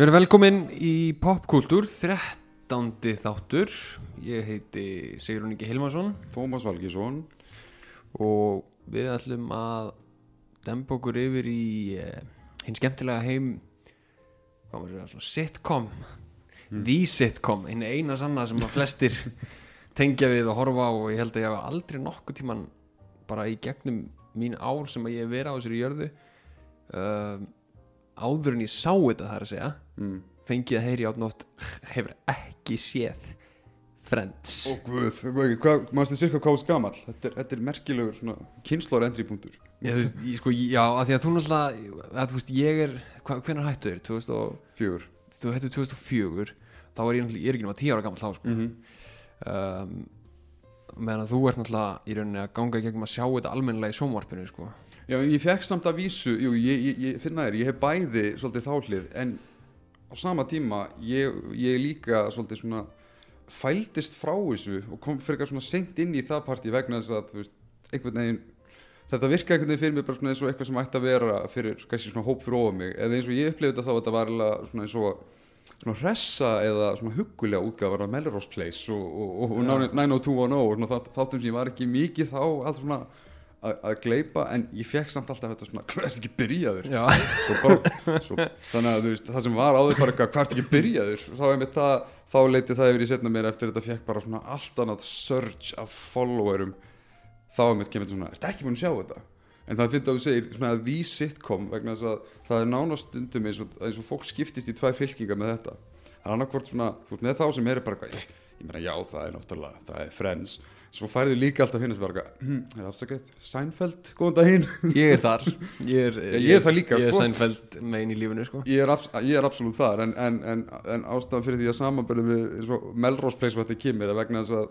Við erum velkomin í popkultúr, 13. þáttur. Ég heiti Sigrun Ingi Hilmarsson. Tómas Valgísson og við ætlum að dempa okkur yfir í uh, hinn skemmtilega heim, hvað maður segja, svona sitcom, the sitcom, hinn eina sanna sem að flestir tengja við og horfa á. Og ég held að ég hafa aldrei nokkuð tíman bara í gegnum mín ár sem að ég hef verið á þessari jörðu. Uh, áður en ég sá þetta þar að segja mm. fengið að heyri átnótt hefur ekki séð Friends Ó guð, hvað, maður stið sér hvað gamall þetta er, þetta er merkilegur kynnslóra endri punktur ég, þú veist, ég, sko, já, að því að þú náttúrulega að, þú veist, ég er, hvernig hættu þér 2000 og, Fjögur þú hættu 2004 þá var ég, náttúrulega- ég er ekki náttúrulega 10 ára gammal þá sko. mm -hmm. um, meðan að þú ert náttúrulega í rauninni að ganga gegnum að sjá þetta almennilega í sjónvarpinu sko. Já, en ég fekk samt að vísu, jú, ég, ég, ég finna þér, ég hef bæði svolítið þáhlið en á sama tíma ég, ég líka svolítið svona fældist frá þessu og kom fyrir eitthvað svona seint inn í það partí vegna þess að, þú veist, einhvern veginn þetta virka einhvern veginn fyrir mig bara svona eins og eitthvað sem ætti að vera fyrir, kannski svona hóp fyrir ofan mig eða eins og ég upplifði þetta þá að þetta var eiginlega svona eins og svona hressa eða svona huggulega útgáfar af Melrose Place og, og, og, og Já. 90210 og svona þátt- þáttum sem ég var ekki mikið þá að svona að, að gleipa en ég fekk samt alltaf þetta svona hvað er ekki byrjaður? Svo bara, svo, þannig að þú veist það sem var áður bara hvað er ekki byrjaður? Þá, það, þá leiti það yfir í setna mér eftir þetta fekk bara svona allt annað surge af followerum. Þá einmitt kemur þetta svona, ertu ekki búin að sjá þetta? En það finnst að þú segir svona the sitcom vegna þess að það er nánast stundum eins og, eins og fólk skiptist í tvær fylkingar með þetta. Það er annarkvort svona, þú veist með þá sem er bara ég, ég meina já það er náttúrulega það er friends, svo færðu líka alltaf hinn sem bara hm, er afsakað Seinfeld, góðan daginn ég er þar ég er, ég er það líka, ég er sko. sænfæld megin í lífinu sko. ég er, ég er absolutt þar en, en, en, en ástæðan fyrir því að samanbæri við Melrose Place hvað þetta kemur er vegna þess að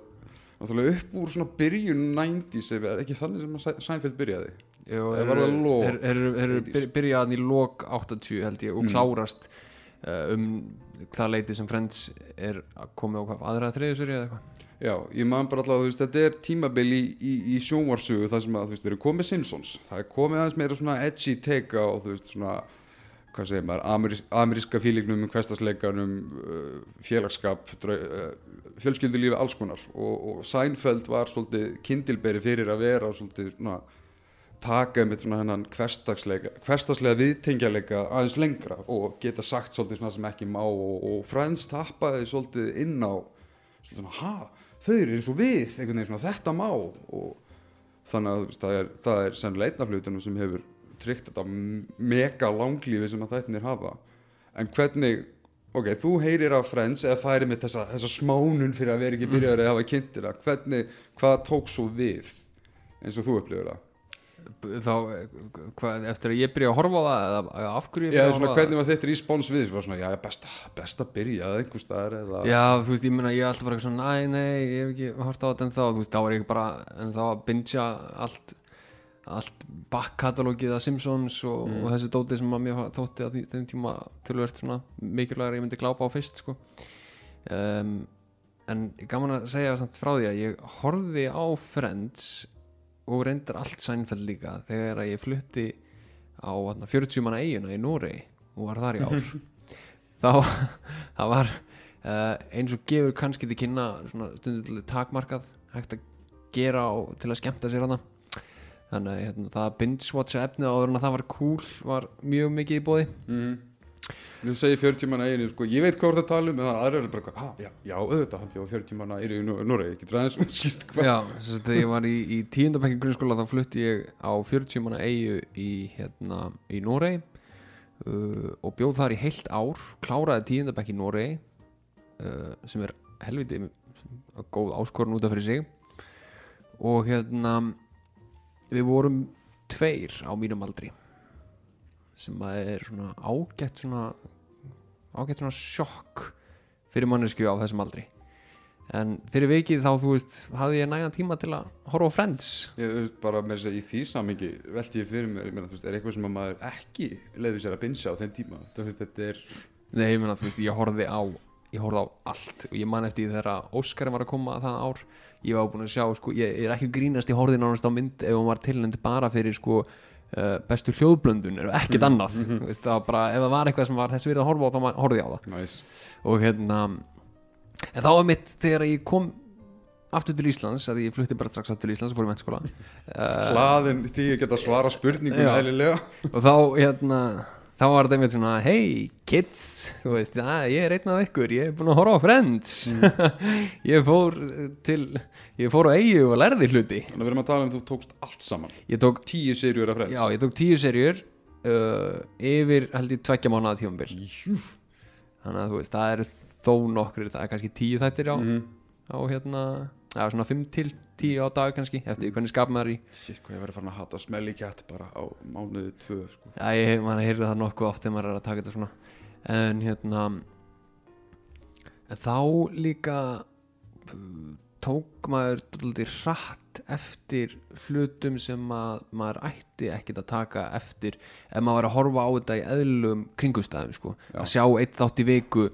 náttúrulega upp úr svona byrjun 90s ef er ekki þannig sem að Seinfeld byrjaði Jú, Eða var það lok? er, er, er, 80s? byrjaðan í lok 80 held ég og Mm. klárast uh, um það leiti sem Friends er komið á hvað, aðra þriðisuri eða eitthvað já, ég man bara alltaf, þú veist, þetta er tímabil í, í, í sjónvarsugu þar sem að, þú veist, við erum komið Simpsons. Það er komið aðeins meira svona edgy take á, þú veist, svona hvað segir maður, amerísk, ameríska fílingnum hverstasleikanum, uh, félagsskap drau, uh, fjölskyldulífi alls konar. Og, og Seinfeld var svolítið kindilberi fyrir að vera svolítið svona taka með svona hennan hversdagslega viðtengjarleika aðeins lengra og geta sagt svolítið svona sem ekki má og, og Friends tappaði svolítið inn á svolítið svona, ha, þau eru eins og við einhvern veginn svona, þetta má. Og þannig að veist, það er, það er sennilega einn af hlutunum sem hefur tryggt þetta mega langlífi sem að þættinir hafa. En hvernig, ok, þú heyrir af Friends eða færi með þessa, þessa smánun fyrir að vera ekki byrjaður eða hafa kynntir það. Hvernig, hvað tók svo við eins og þú upplifir það þá, hvað, eftir að ég byrja að horfa á það eða af hverju ég byrja að horfa á hvernig var þitt respons við svona, já, best, best að byrja staðar eða... Já, þú veist, ég meina, ég er alltaf bara eitthvað svona, næ, nei, ég hef ekki hort á þetta en þá, veist, þá var ég bara en þá að bingja allt allt backkatalógið að Simpsons og, Mm. og þessi dóti sem að mér þótti að þeim tíma tölvert svona mikilvægur ég myndi glápa á fyrst, sko. Um, en gaman að segja samt frá því að ég horfði á Friends og reyndar allt Seinfeld líka þegar ég flutti á þarna, 40 manna eiguna í Noregi og var þar í ár. Þá það var uh, eins og gefur kannski til kynna stundum takmarkað hægt að gera og til að skemmta sér hana þannig hérna, það að binge-watcha efnið áður en að það var cool var mjög mikið í bóði Mm Þú segir 40 manna einu, sko, ég veit hvað þú ert að tala um en aðra eru bara, ah, já, já, auðvitað hann bjóð 40 manna einu í Noregi, getur aðeins útskýrt hvað. Já, þess að þegar ég var í, í tíundabækki grunnskóla þá flutti ég á 40 manna eigu í, hérna, í Noregi uh, og bjóð þar í heilt ár kláraði tíundabækki í Noregi uh, sem er helviti góð áskorun út af fyrir sig. Og hérna við vorum tveir á mínum aldri sem er svona ágætt svona ágætt svona sjokk fyrir mannesku á þessum aldri. En fyrir vikið þá þú veist hafði ég nægan tíma til að horfa á Friends. Ég þú veist bara með þess að í því samingi velti ég fyrir mér, ég meina, þú veist, er eitthvað sem að maður ekki leiði sér að binsa á þeim tíma? Þú veist, þetta er, nei, ég meina, þú veist, ég horfði á ég horfði á allt og ég man eftir þegar Óskar var að koma það ár. Ég var búin að sjá, sko, ég, er ekki grínast í horfði nánast á mynd ef hún var tilnænd bara fyrir sko bestu hljóðblöndun og ekkert annað Þú veist, það var bara, ef það var eitthvað sem var þess virði að horfa á þá horfði ég á það. Næs og hérna en þá var mitt þegar ég kom aftur til Íslands, að ég flutti bara strax aftur til Íslands og fór í mennskóla uh, hlaðin því ég geta svara spurningum og þá hérna þá var þetta einmitt svona hey kids, þú veist, ja, ég er einn af ykkur ég er búin að horfa á Friends. Ég fór til ég fór á eigu og lærði hluti. Þannig að við erum að tala um að þú tókst allt saman. Ég tók, tíu serjur af freds já, ég tók tíu serjur uh, yfir held ég tveggja mánuða tífambil þannig að þú veist, það eru þó nokkrir það er kannski tíu þættir á, Mhm. á hérna, já, svona fimm til tíu á dag kannski, eftir hvernig skap maður í Shit, hvað ég verið farin að hata smelly cat bara á mánuði tvö sko. Já, ég, man heyrði það nokkuð oft þegar maður er að taka þetta svona En hérna en Þá líka uh, tók maður dálítið hratt eftir hlutum sem að maður ætti ekkit að taka eftir ef maður var að horfa á þetta í eðlum kringumstæðum sko. Já. að sjá eitt þátt í viku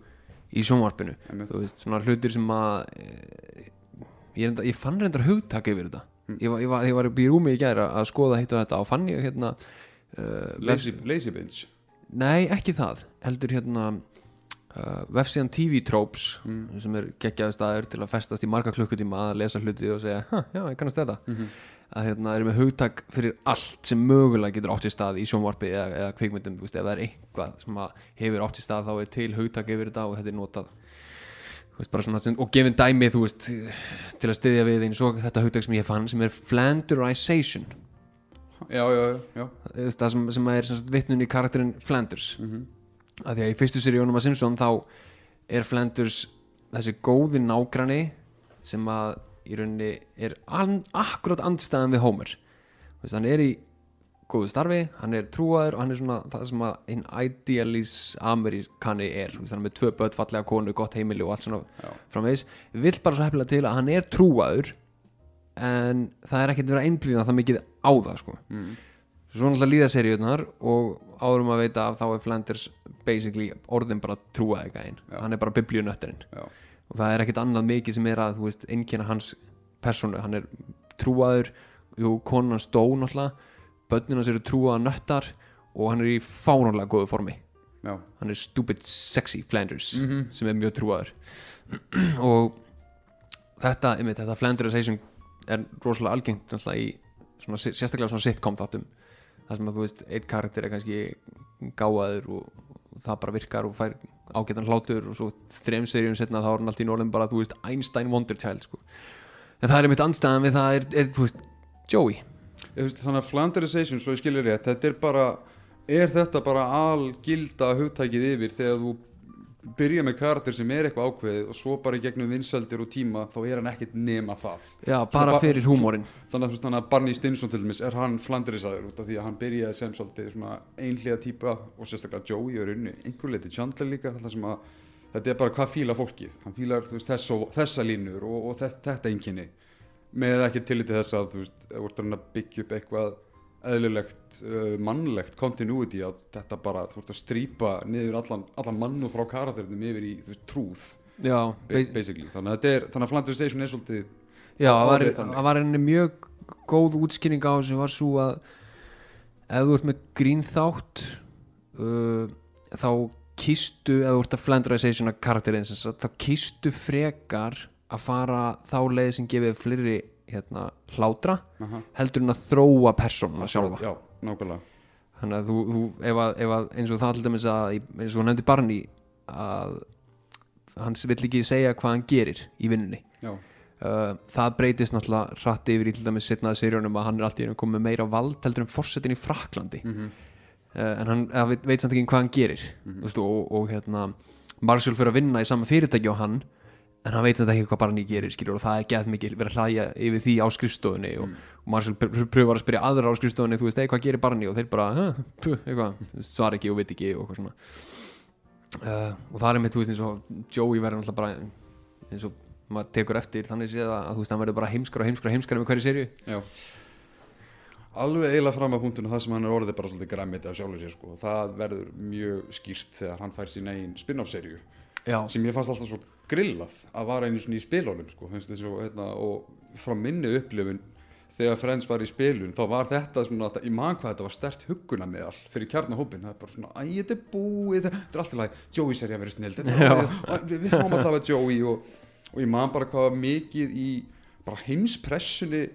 í sjónvarpinu þú veist, svona hlutir sem að e, ég, reyndar, ég fann reyndar hugtak yfir þetta. Ég, var, ég, var, ég var upp í rúmi í gæra að skoða hitt og þetta og fann ég hérna uh, lazy, lazy binge Nei, ekki það. Heldur hérna uh, Vefsíðan TV Tropes sem er geggjaði staður til að festast í marga klukkutíma að lesa hluti og segja "Ha, Já, ég kannast þetta. Að hérna er með hugtak fyrir allt sem mögulega getur átt sér stað í sjónvarpi eða, eða kvikmyndum, þú veist, ef það er eitthvað sem að hefur átt sér stað þá er til hugtak yfir þetta og þetta er notað veist, svona, og gefin dæmi þú veist, til að styðja við eins og þetta hugtak sem ég fann sem er flanderization. Já, já, já, það sem, sem er vitnun í karakterinn Flanders. Mm að því að í fyrstu seríunum að Simpson þá er Flanders þessi góði nágrani sem að í rauninni er an, akkurat andstæðan við Homer. Hann er í góðu starfi, hann er trúaður og hann er svona það sem að hinn idealis amerikani er, er með tvö börn, fallega konu, gott heimili og allt svona Já. framvegis, vill bara svo hefnilega til að hann er trúaður en það er ekkert verið að einblýna það mikið á það sko Mm. svo náttúrulega líða seríunar og áðurum að veita að þá er Flanders basically orðin bara trúaði gæinn Já. hann er bara biblíunötterinn Já. og það er ekkert annað mikið sem er að þú veist, einkina hans persónu, hann er trúaður jú, konan dó náttúrulega börnin hans eru trúaða nöttar og hann er í fáránlega góðu formi já. hann er stupid sexy Flanders Mhm. sem er mjög trúaður og þetta, einmitt, þetta Flanderization er rosalega algengt í svona, sérstaklega svona sitcom þáttum það sem að þú veist, eitt karakter er kannski gáðaður og, og það bara virkar og fær ágætan hlátur og svo þrem seríum setna þá er hann allt í norðin bara, þú veist, Einstein Wonder Child sko. en það er einmitt andstæðan við það er, er þú veist, Joey þannig að flanderization, svo ég skilir rétt þetta er bara, er þetta bara algilda hugtækið yfir þegar þú byrja með karakter sem er eitthvað ákveðið og svo bara í gegnum vinsaldir og tíma þá er hann ekkert nema það. Já, bara ba- fyrir húmórin. þannig að, Barney Stinson til dæmis er hann flanderisaður út af því að hann byrjaði sem svolítið svona einhliða típa og sérstaklega Joey er unni einhver leiti Chandler líka það sem að þetta er bara hvað fíla fólkið. Hann fílar veist, þess og, þessa línur og, og þetta, þetta einkinni með ekki tilliti þess að þú veist, þú ert að byggja upp eitthvað eðlilegt, uh, mannlegt continuity að þetta bara, þú ert að strýpa niður allan, allan mannu frá karakterinum yfir í veist, trúð, já, ba- basically. Þannig að, er, þannig að Flanderization er svolítið Já, það var, henni mjög góð útskýring á þessu var svo að ef þú ert með grínþátt uh, þá kistu, ef þú ert að flanderization að karakterinn sem þá kistu frekar að fara þá leið sem gefið fleiri hérna, hlátra Aha. heldur en að þróa persónuna sjálfa. Já, nákvæmlega. Þannig að þú, þú ef, að, ef að eins og það að eins og hún nefndi Barney að hann vill ekki segja hvað hann gerir í vinnunni. Já, Uh, það breytist náttúrulega hratt yfir í til dæmis setnaða seríunum að hann er alltaf komið meira vald heldur en fórsetin í Fraklandi Mhm. uh, en hann veit, veit samt ekki hvað hann gerir mm veist, og, og hérna Marshall fyrir að vinna í sama fyrirtæki og hann en hann veit samt ekki hvað Barney gerir skilur, og það er gett mikið verið að hlæja yfir því á skrifstofunni og, og Marshall pr pr pröfar að spyrja aðra á skrifstofunni þú veist, ei, hvað gerir Barney og þeir bara, "Huh, puh, eitthvað svar ekki og veit ekki og uh, og það er með, þú veist, eins og Joey verður náttúrulega bara eins og maður tekur eftir þannig séð að, þú veist, hann verður bara heimskar og heimskar og heimskar með hverju serju já. Alveg eiginlega fram að punktinu það sem hann er orðið bara svolítið græmiti af sjálfur sér sko. og það verður mjög skýrt þegar hann fær sín eigin spin-off serju já, sem ég fannst alltaf svo grillað að vara einu svona í spilólum sko, hérna, og frá minni upplifun þegar Friends var í spilun þá var þetta svona, ég man hvað þetta var stert hugguna meðal fyrir kjarnahópin það er bara svona, æ, þetta er búið. Þetta er alltaf læg, Joey sér ég að vera er og við, við fáum alltaf að Joey og, og ég man bara hvað mikið í bara heimspressunni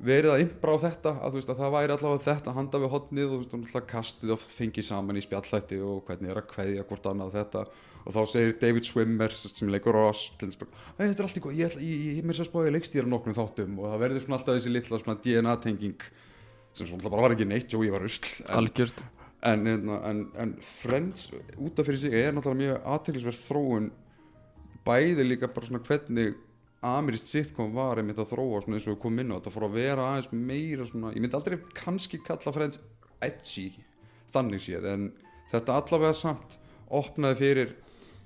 verið að innbrá þetta að, veist, að það væri allavega þetta handa við hotnið og veist, kastið og fengið saman í spjallætti og hvernig er að kveðja hvort annað þetta og þá segir David Swimmer sem leikur Ross til þess bara, "Æ, þetta er allt í góð, ég, ég, ég, ég mér sér að spáði leikstýra nokkrum þáttum. Og það verður svona alltaf þessi litla svona DNA-tenging sem svona bara var ekki neitt, Joey var usl en, en, en, en, en Friends út af fyrir sig er náttúrulega mjög aðteglisverð þróun. Bæði líka bara svona hvernig amirist sitcom var einmitt að þróa svona eins og komum inn á þetta fór að vera aðeins meira svona ég myndi aldrei kannski kalla Friends edgy þannig séð en þetta allavega samt opnaði fyrir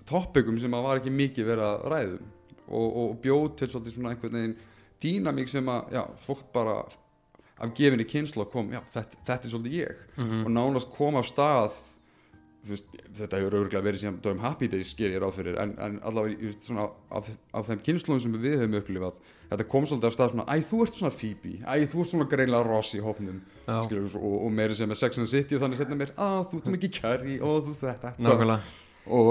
topikum sem að var ekki mikið verið að ræðum og, og bjóð til svona einhvern veginn dýnamík sem að já, fólk bara af gefinni kynsla kom, já, þetta, þetta er svolítið ég. Og nánast kom af stað veist, þetta hefur örgulega verið síðan dögum Happy Days sker ég ráð fyrir en, en allavega veist, svona, af, af þeim kynnslóðum sem við höfum upplifað þetta kom svolítið af stað svona, æ þú ert svona Phoebe æ þú ert svona greinlega Ross í hópnum. Skilur, og, og meiri sem er Sex and the City og þannig setna mér, að þú ert mikið Carrie og þú þetta. Og,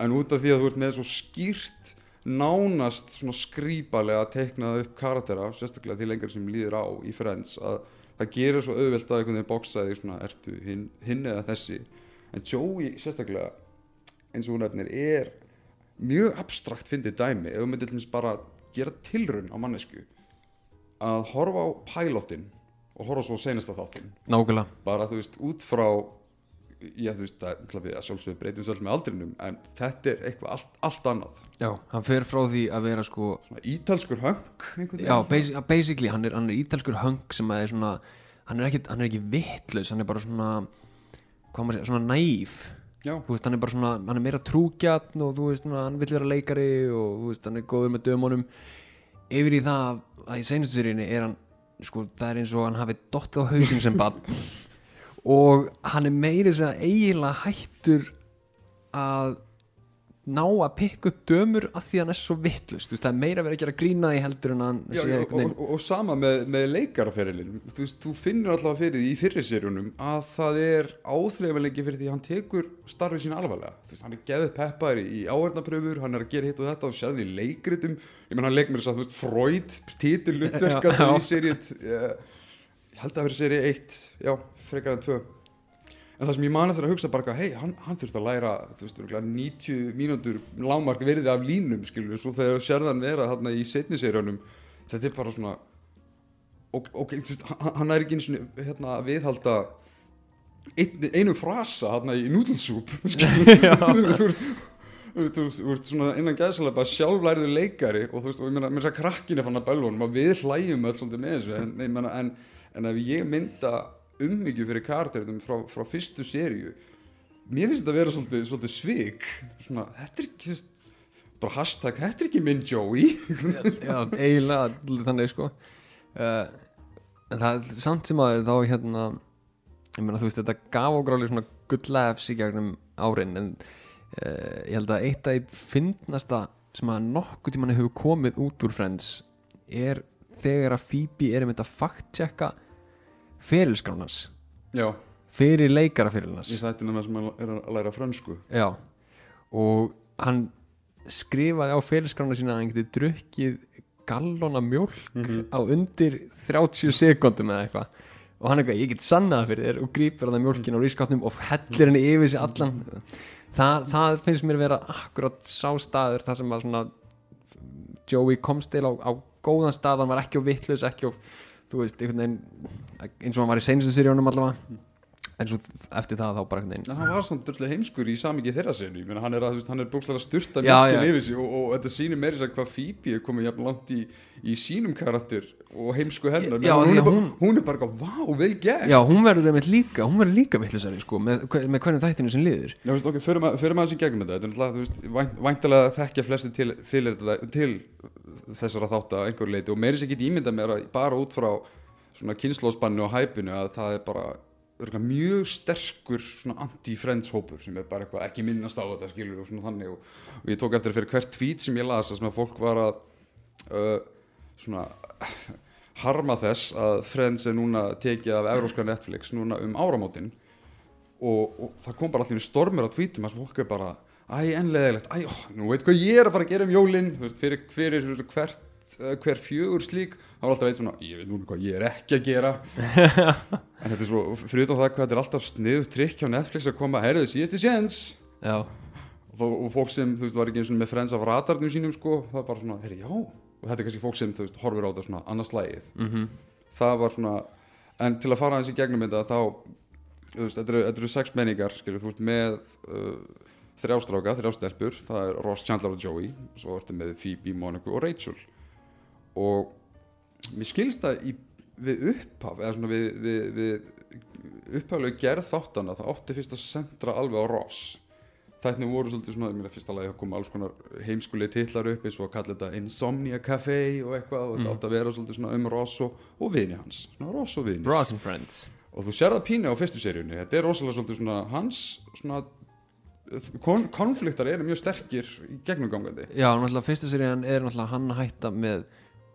en út af því að þú ert með svo skýrt nánast svona skrýpalega teiknað upp karaktera sérstaklega því lengur sem líður á í Friends að það gerir svo auðvelt að einhvern veginn bóksa því svona ertu hinn, hinn eða þessi? En Joey sérstaklega eins og hún nefnir er mjög abstrakt fyndið dæmi. Ef þú myndir til dæmis bara gera tilraun á mannesku að horfa á pilotin og horfa svo senasta þáttin nákvæmlega. Bara þú veist út frá já þú veist við að sjálfsögðu breytum svolítið með aldrinum en þetta er eitthvað allt, allt annað. Já, hann fer frá því að vera sko svona ítalskur einhvern já, basi basically, hann er, hann er ítalskur höng sem að er svona hann er ekki, hann er ekki vittlaus, hann er bara svona hvað maður segja, svona næf já, þú veist, hann er bara svona, hann er meira trúgjarn og þú veist, hann vill vera leikari og þú veist, hann er góður með dömunum. Yfir í það að í seinustu seríunni er hann, sko, það er eins og hann hafi dottið á hausinn sem bann og hann er meiri sem að eiginlega hættur að ná að pikka upp dömur af því að hann er svo vittlust, það er meira verið að gera grína í heldur en að hann já, og, og, og sama með, með leikaraferilin þú, þú finnur allavega fyrir því í fyrri serjunum að það er áþreifanleiki fyrir því að hann tekur starfið sín alvarlega. Veist, hann er geðið peppaður í áverðnapröfur hann er að gera hitt og þetta og séðan í leikritum. Ég menn hann leik mér þess að þú veist Freud titil hlutverka Já, já. í seríu ég held að vera seríu 1 já, frekar en 2 en það sem ég mani þegar að hugsa bara hei, hann, hann þurfti að læra veist, örugglega 90 mínútur lámark verið af línum, skilur, svo þegar sérðan vera þarna í setni seríunum þetta er bara svona ok, þú veist, hann, er ekki einu svona hérna, að viðhalda ein, einu frasa hérna í skilur, þú veist svona innan gæðslega bara sjálflæriður leikari og þú veist, og ég meina, mér þess að krakkinni fann að bölvunum að við hlæjum öll svolítið með þessu en, ég meina, en, en ef ég mynda ummyggju fyrir karakterinn frá, frá fyrstu seríu. Mér finnst þetta að vera svolítið, svolítið svik. Svona, þetta er ekki bara hashtag, þetta er ekki minn Joey. Já, eiginlega allir þannig sko. Uh, en það er samt sem að þá hérna ég meina þú veist þetta gaf okkur alveg svona good laughs í gegnum árin en uh, ég held að eitt af því fyndnasta sem að nokkuð tímann hefur komið út úr Friends er þegar að Phoebe er einmitt að fact-checka ferilskránans. Já, fyrir leikaraferilnas í þættinu með sem er að læra frönsku. Já. Og hann skrifaði á félagsgrána sína að hann geti drukkið gallona mjólk á undir 30 sekundum eða eitthvað. Og hann eitthvað, ég get sannað fyrir þér. Og grípur hann mjólkin á rískátnum og hellir henni yfir sig allan. Það, það finnst mér vera akkurat sá staður það sem að svona Joey komst til á, á góðan stað. Hann var ekki á vitlaus, ekki á þú veist, einhvern veginn eins og hann var í seinustu seríunum allavega en svo eftir það þá bara einhvern veginn En hann var samt dörlega heimskur í samingi þeirra senu, hann er að, er bókslega styrta Já, mjölkin já. yfir sig og, og þetta sýnir meiri sér hvað Phoebe er komið jafn langt í, í sínum karakter og heimsku hennar, Já, hún, er bara, hún- hún er bara, vá, vel gert. Já, hún verður einmitt líka, hún verður líka vittlisari sko, með, með hvernig þættinu sem liður Já, veist, ok, að, förum aðeins í gegnum þetta, þetta er náttúrulega, væntalega þekkja flesti til, til, til, þessara þátt að einhverju leiti og meiri sér get ímynda mér að bara út frá svona kynnslóðspannu og hæpinu að það er bara mjög sterkur anti-friends hópur sem er bara eitthvað ekki minnast á þetta skilur og svona þannig. Og, og ég tók eftir fyrir hvert tweet sem ég las sem að fólk var að uh, svona harma þess að Friends er núna tekið af Evróska Netflix núna um áramótin og, og það kom bara allir stormur á tvítum að fólk er bara æ, ennleðilegt, æ, ó, nú veit hvað ég er að fara að gera um jólin. Þú veist, fyrir, fyrir hvert, eh, hver fjögur slík þá var alltaf veit svona, ég veit núna hvað ég er ekki að gera. En þetta er svo, fyrir utan það hvað þetta er alltaf sniðuð trikk hjá Netflix að koma, herðu, síðasti séns. Já, og, og fólk sem, þú veist, var ekki eins og með Friends af radarnum sínum, sko, það var bara svona, herri, já og þetta er kannski fólk sem, veist, horfir á þetta svona annars lægið, mhm. Það var svona en til að fara aðeins í gegnum þetta þá, veist, þetta eru, þetta eru sex menningar, skilur, ert með uh, þrjástráka, þrjástelpur, það er Ross, Chandler og Joey, svo ertu með Phoebe, Monica og Rachel. Og mér skilst það í, við upphaf, eða svona við, við, við upphaflegu gerð þáttana, það átti fyrst að sentra alveg á Ross Þætni voru svolítið svona, mér er fyrsta lagi að koma alls konar heimskulegi titlar upp eins og að kalla þetta Insomnia Café og eitthvað og þetta átti að vera svolítið svona um Ross og, og vini hans, svona Ross og vini Ross and Friends. Og þú sér það pínu á fyrstu seríunni, þetta er rosalega svolítið svona hans svona kon konfliktar eru mjög sterkir í gegnumgangandi. Já, náttúrulega fyrsta serían er náttúrulega hann að hætta með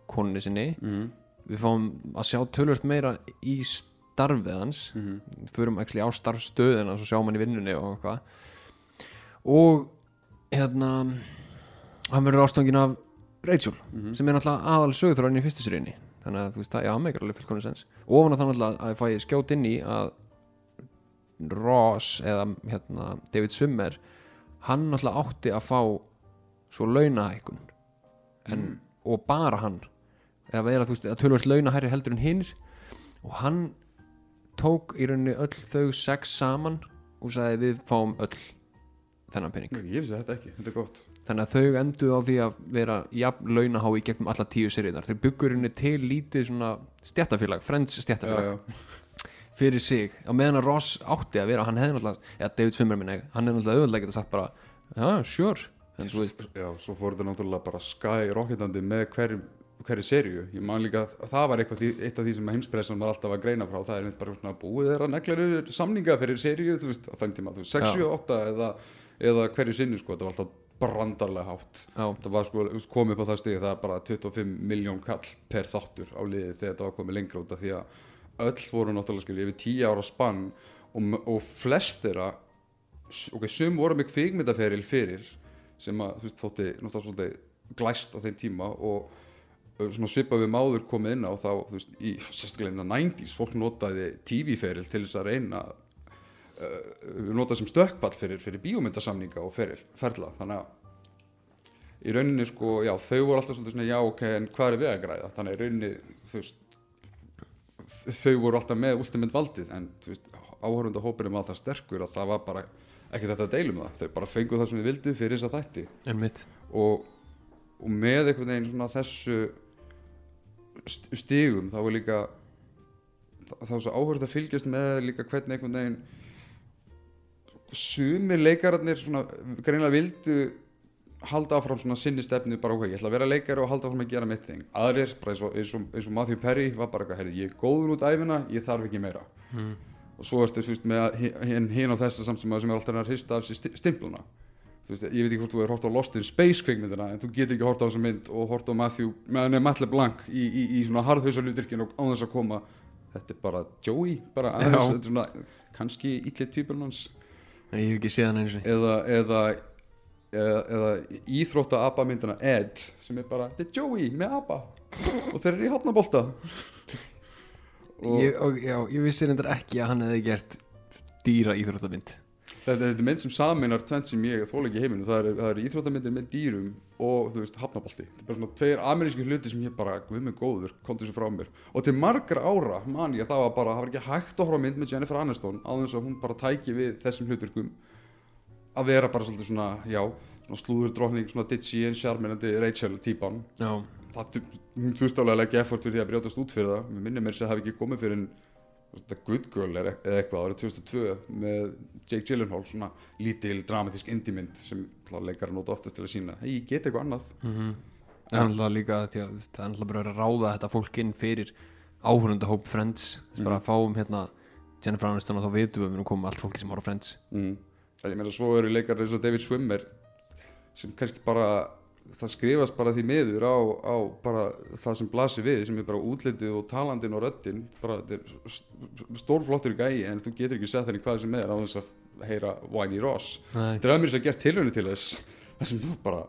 konunni sinni. Mm við fáum að sjá tölvört meira í starfið hans. -hmm. förum actually á starfstöðina og svo sjáum hann í vinnunni og eitthvað og hérna hann verður ástofngin af Rachel Mhm. sem er náttúrulega aðal sögþráin í fyrstu seríunni þannig að þú veist það, já, meikar alveg fullkomni sens. Ofan að það náttúrulega að ég fæ skjót inn í að Ross eða hérna David Swimmer hann náttúrulega átti að fá svo launahækun en, Mm. og bara hann. Eða vera þú veist að tölvöld launahæri heldur en hinnir og hann tók í rauninni öll þau sex saman og sagði við fáum öll þennan pening. Ég vissi þetta ekki, þetta er gott. Þannig að þau enduð á því að vera jafn launahá í gegnum alla tíu seriðar þau byggur henni til lítið svona stjættafélag, friends já, stjættafélag já. fyrir sig, á meðan að Ross átti að vera hann hefði náttúrulega, eða David Swimmer minna hann hefði náttúrulega auðvitað getað sagt bara já, sure, en þú veist já, svo fór þetta náttúrulega bara skyrocketandi með hverju hverju serju, ég man líka að það var eitthvað, því- eitt af því sem heimspressan var alltaf að greina frá, það er einmitt bara svona búið þeirra neglar samninga fyrir serju, þú veist, á þeim tíma, þú veist, 6, 7, 8 eða, eða hverju sinni, sko, þetta var alltaf brandarlega hátt. Það var sko komið á það stigi það er bara 25 miljón kall per þáttur á liði þegar þetta var komið lengra út af því að öll voru náttúrulega skilja yfir 10 ára spann og, og flest þeirra ok, sum voru með kvikmyndaferil fyrir sem að þú veist þótti náttúrulega svolítið glæst á þeim tíma og svona svipað við máður komið inn á þá þú veist í sérstaklega inn á 90s fólk notaði TV-feril til þess að reyna uh, nota sem stökkpall fyrir, fyrir bíómyndasamninga og feril, ferla. Þannig að í rauninni sko, já, þau voru alltaf svona, já, ok, en hvað er við að græða? Þannig að í rauninni, þú veist, þau voru alltaf með ultimate valdið, en áhörunda hópurinn var það sterkur að það var bara ekki þetta að deilum það, þau bara fengu það sem við vildu fyrir þess að þætti og, og með einhvern veginn svona þessu st- stigum þá er líka þá er áhörð að fylgjast með líka hvernig einhvern veginn sumir leikararnir svona greinlega vildu halda áfram svona sinni stefnu bara ok, ég ætla að vera leikari og halda áfram að gera mitt þing. Aðrir, eins og, eins og, eins og Matthew Perry var bara eitthvað, heyrðu, ég er góður út æfina ég þarf ekki meira. Hmm. og svo þú veist með hinn hin þessa samt sem, sem er alltaf að hrista af sér sti- stimpluna. Þú veist, ég veit ekki hvort þú hefur hort á Lost in Space kvikmyndina en þú getur ekki hort á þessa mynd og hort á Matthew, með Matt LeBlanc í, í, í svona harðhauðsaluturkin og á þess að koma. Þetta er bara Joey bara aðeins, er svona, kannski ítlit týpurinn hans ég hef ekki séð hann einu sinni. Eða, eða, eða, eða íþrótta ABBA myndina Ed sem er bara, þetta er Joey með ABBA. Og þeir eru í hafnabolta. Og ég, og, já, ég vissi reyndar ekki að hann hefði gert dýra íþróttamynd þetta, er mynd sem saminar tvent sem ég þóla ekki í heiminu, það er, það er íþróttamyndir með dýrum og þú veist hafnabolti. Þetta er bara svona tveir ameríski hluti sem ég bara guð mig góður, kom þessu frá mér. Og til margra ára man ég að það var bara það var ekki hægt að horfa mynd með Jennifer Aniston á þess að hún bara tæki við þessum hluturkum. Að vera bara svolítið svona já, svona slúður drókning, svona ditchy en sjarminandi Rachel típan. Það, hún þurfti alveg að leggja effort fyrir því að brjótast út fyrir það. Mér minnir mér sem það hafi ekki komið fyrir The Good Girl er, e- eða eitthvað árið 2002 með Jake Gyllenhaal svona lítil dramatísk indie-mynd sem leikar að nota oftast til að sína hei, ég get eitthvað annað. Mm það er alltaf líka því að það er alltaf bara að ráða þetta fólk inn fyrir áhörundahóp Friends. Þess bara að fáum hérna Jennifer Aniston og þá vitum við að við erum komið allt fólki sem horf á Friends. Mm. en ég meina svo eru leikar eins og David Swimmer sem kannski bara það skrifast bara því miður á, á bara það sem blasir við sem er bara útlitið og talandin og röddin bara þetta er stórflottur gæi en þú getur ekki sett henni hvað sem er á þess að heyra Whiny Ross. Að mér sem gert tilhörni til þess. Það sem þú bara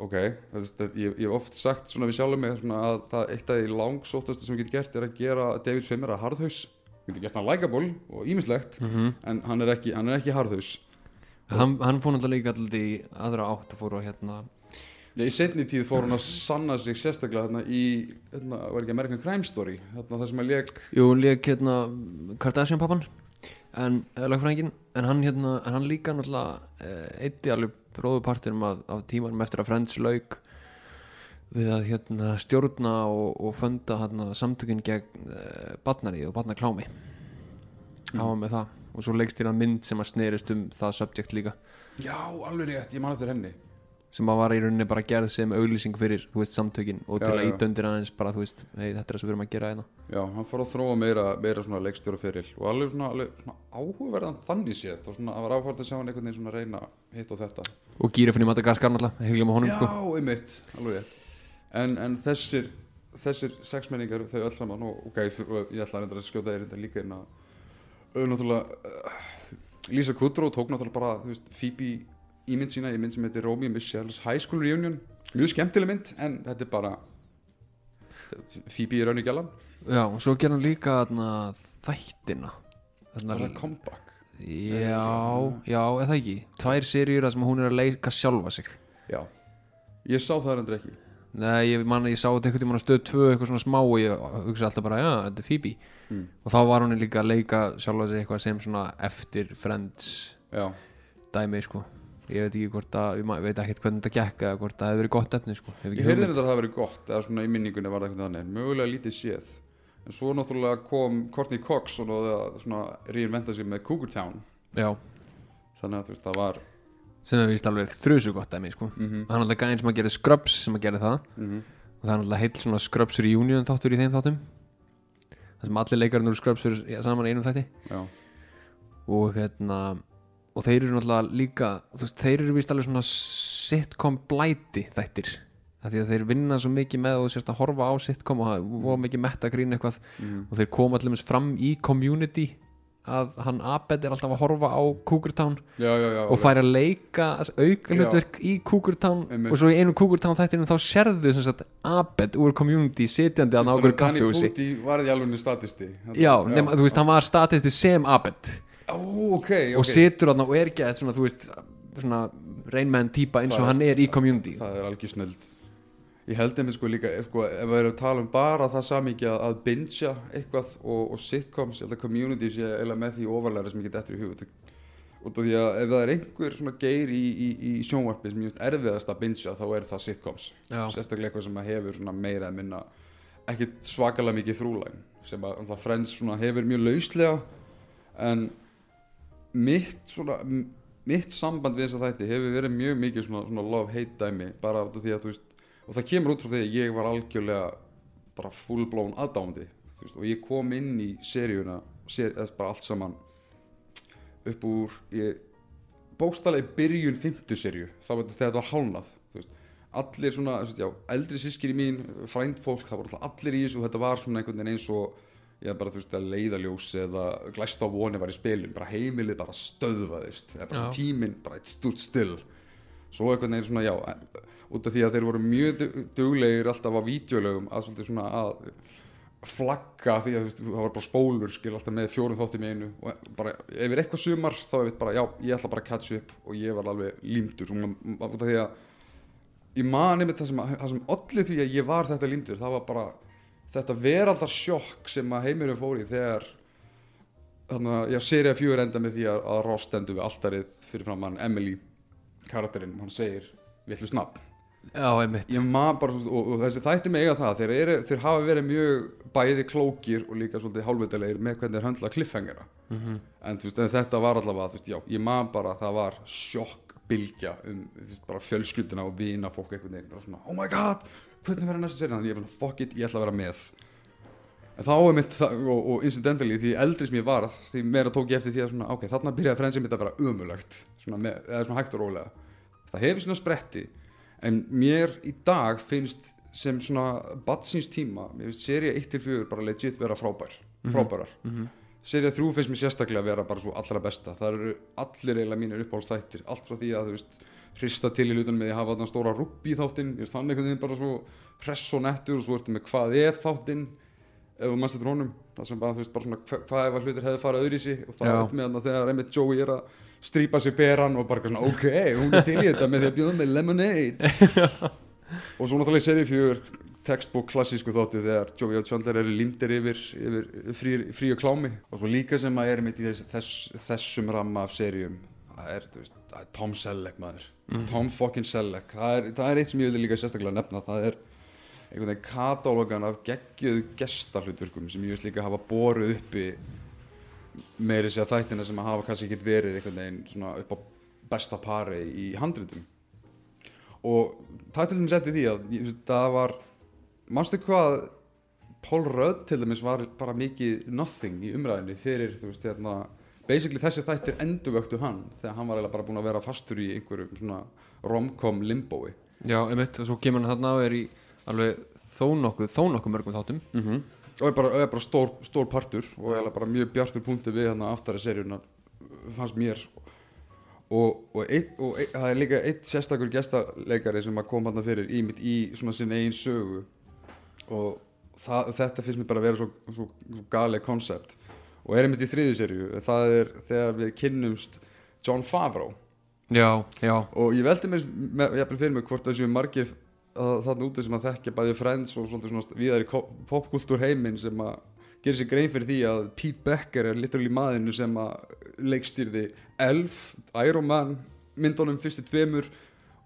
ok, þetta, ég, ég hef oft sagt svona við sjálfum mig svona að það eitt af því langsóttasta sem ég get gert er að gera David Swimmer að harðhaus. Ég get gert hann likeable og ímislegt Mhm. en hann er ekki, hann er ekki harðhaus. Hann, hann fór náttúrulega líka alltaf í aðra átt og fór að hérna Já, í setni tíð fór hann að sanna sig sérstaklega þarna í, hérna, var ekki American Crime Story þarna það sem að leik Jú, hún lék hérna Kardashian pappan en, eða lagfræðingin en hann hérna, en hann líka náttúrulega eh, eitti alveg bróðupartinum að, á tímanum eftir að Friends lauk við að hérna stjórna og, og funda hérna samtökin gegn eh, barnari og barnaklámi. Hann var með það og svo leikst hérna mynd sem að snerist um það subject líka. Já, alveg rétt, ég man eftir henni sem að var í rauninni bara gerð sem auglýsing fyrir, þú veist, samtökin og Já, til að já. íta undir aðeins bara, þú veist, hey, þetta er það sem við erum að gera hérna. Já, hann fór að þróa meira, meira svona leikstjóra fyrir og alveg svona, alveg svona áhugaverðan þannig séð og svona, það var áfært að sjá hann einhvern veginn svona reyna hitt og þetta. Og gírafinn í Madagaskar náttúrulega, heilum á honum Já, sko einmitt, alveg rétt. En, en þessir, þessir sexmenningar, þau öll saman og, og, gæf, og ég ætla að að skjóta þér þetta líka inn að uh, Lisa Kudrow tók náttúrulega bara þú veist, Phoebe ímynd sína í mynd sem heitir Romeo Michelle's High School Reunion. Mjög skemmtileg mynd en þetta er bara Phoebe er raun í gælan Já, og svo gerir hann líka þarna, þættina. Þarna, það er comeback. Já, já, eða ekki? Tvær seríur þar sem hún er að leika sjálfa sig. Já, ég sá það endur ekki. Nei, ég man að ég sá þetta einhvern tímann að stöð tvö eitthvað svona smá og ég hugsa alltaf bara, já, þetta er Phoebe. Mm. og þá var hún líka að leika sjálfa sig eitthvað sem svona eftir Friends já, dæmi, sko Ég veit ekki hvort að, ég veit ekkert hvernig þetta gekk eða hvort það hefði verið gott efni, sko. Ekki ég heyrði þetta að það verið gott eða svona í minningunni var það eitthvað þannig. Mögulega lítið séð. En svo náttúrulega kom Courtney Cox og náði að svona reinventa sig með Cougar Town Já, þannig að þú veist það var sem er vist alveg þrjusu gott dæmi, sko. Mm -hmm. Það er alltaf gæðin sem að gera Scrubs sem að gera það. Og það er alltaf heill svona Scrubs reunion þáttur í þeim þáttum. Það sem allir leikarinn úr Scrubs eru saman í einum þætti. Já, og hérna og þeir eru náttúrulega líka veist, þeir eru vist alveg svona sitcom blæti þættir. Því að þeir vinna svo mikið með og sérst að horfa á sitcom og það var mikið metagrín eitthvað. Mm og þeir koma allir fram í community að hann Abed er alltaf að horfa á Cougar Town já, já, já og fær að leika auka hlutverk í Cougar Town Einmitt. og svo í einu Cougar Town þættinu þá sérðu sem sagt Abed úr community sitjandi að nákvæður kaffihúsi. Danny Pudi var í alveg statisti? Já, nema, þú veist, hann var statisti sem Abed ó, ok, ok. Og situr þarna og er ekki að svona, þú veist, svona reynmenn típa eins og Það- hann er í community. það er algjör snild ég held einmitt sko líka ef, sko, ef við erum að tala um bara það samíki að, bingja eitthvað og, og sitcoms eða community sé eða með því ofalega sem ég get eftir í hug út af því að ef það er einhver svona geir í, í, í sjónvarpi sem ég finnst erfiðast að bingja þá er það sitcoms. Já. sérstaklega eitthvað sem hefur svona meira að minna ekkit svakalega mikið þrúlæn sem að alltaf Friends svona hefur mjög lauslega en mitt svona mitt samband við þessa þætti hefur verið mjög mikið svona, svona love-hate dæmi bara af því að þú veist og það kemur út frá því að ég var algjörlega bara full-blown aðdándi þú veist, og ég kom inn í seríuna ser, eða bara allt saman upp úr ég, bókstallega í byrjun fymtu seríu þá var þetta þegar þetta var hálnað veist, allir svona, veist, já, eldri sískiri mín frændfólk, það voru allir í þessu og þetta var svona einhvern veginn eins og ég bara, þú veist, að leiðaljós eða glæst á voni var í spilun, bara heimilið bara stöðvaðist, bara tíminn bara eitt stúrt still. Svo einhvern veginn svona, já, út af því að þeir voru mjög du- duglegir alltaf á vídeolögum að að flagga því að veist, það var bara spólur skil alltaf með fjórum þáttum í einu og bara ef er eitthvað sumar þá er við bara já, ég ætla bara að catch up og ég var alveg límdur. Og út af því að ég mani með það sem, það sem olli því að ég var þetta límdur það var bara þetta veraldar sjokk sem að heimurinn fór í þegar þannig að já, serið fjögur enda með því að, að Ross stendur við alltarið fyrir fram hann Emily karakterinn og hann segir villu snabb. Og, þessi þættir mig eiga það þeir, eru, þeir hafa verið mjög bæði klókir og líka svolítið hálfvitalegir með hvernig þeir höndla kliffhengera Mhm. en, þú veist, en þetta var allavega veist, já, ég maður bara að það var sjokk bylgja um veist, bara fjölskylduna og vina fólk einhvern veginn bara svona, oh my god, hvernig verður næsta serið ég er bara, fuck it, ég ætla að vera með. En þá er mitt og, og incidentally því eldri sem ég varð því meira tók ég eftir því að svona, ok, þarna byrjaði frensið mitt að vera umulagt svona með, eða svona hægt og rólega. Það hefur svona spretti. En mér í dag finnst sem svona batsins tíma mér finnst serið 1-4 bara legit vera frábær frábærar. Serið 3 finnst mér sérstaklega vera bara svo allra besta. Það eru allir eiginlega mínir uppáhaldstættir allt frá því að þú veist hrista til í því að hafa þarna stóra rugby þáttinn. Ég veist hann einhvern veginn bara svo press og nettur og svo ertu með hvað er þáttinn ef þú mannst þetta honum. Það sem bara þú veist bara svona hva, hvað ef hlutir hefði farið öðru í sig og það Já. ertu með þarna þegar einmitt Joey er að strýpa sig beran og bara svona ok, hún er til í þetta með því að bjóða með lemonade. Og svo náttúrulega serið fjögur textbook klassísku þáttu þegar Joey og Chandler eru límdir yfir, yfir frí, frí og klámi. Og svo líka sem að er mitt í þess, þess, þessum ramma af seríum það er, þú veist, það er Tom Selleck maður Tom fucking Selleck. Það það er eitt sem ég vil líka sérstaklega nefna. Það er einhvern veginn katalógan af geggjöðu gestarhlutverkum sem ég veist líka hafa borið uppi meiri sér þættina sem að hafa kannski ekki verið einhvern veginn svona upp á besta pari í handritum. Og það til dæmis eftir því að það var manstu hvað Paul Rudd til dæmis var bara mikið nothing í umræðinni fyrir þú veist hérna basically þessi þættir endurvöktu hann þegar hann var eiginlega bara búinn að vera fastur í einhverjum svona romcom limbói Já, einmitt, og svo kemur hann þarna og er í alveg þó nokkuð, þó nokkuð mörgum þáttum. Mm -hmm. og er bara, er bara stór, stór partur og er bara mjög bjartur punkti við hann aftari seríunar fannst mér. Og, og, eitt, og eitt, það er líka eitt sérstakur gestaleikari sem kom hann fyrir í mitt í svona sinni eigin sögu. Og það, þetta finnst mér bara að vera svo, svo, svo galið koncept og er einmitt í þriði seríu. Það er þegar við kynnumst John Favreau. Já, já, og ég veldi mér með- jafnvel fyrir mig hvort það séu margir þarna úti sem að þekkja bæði Friends og svona viðar í popkultúr heiminn sem að gera sér grein fyrir því að Pete Becker er literally maðinu sem að leikstýrði Elf, Iron Man myndunum fyrstu tveimur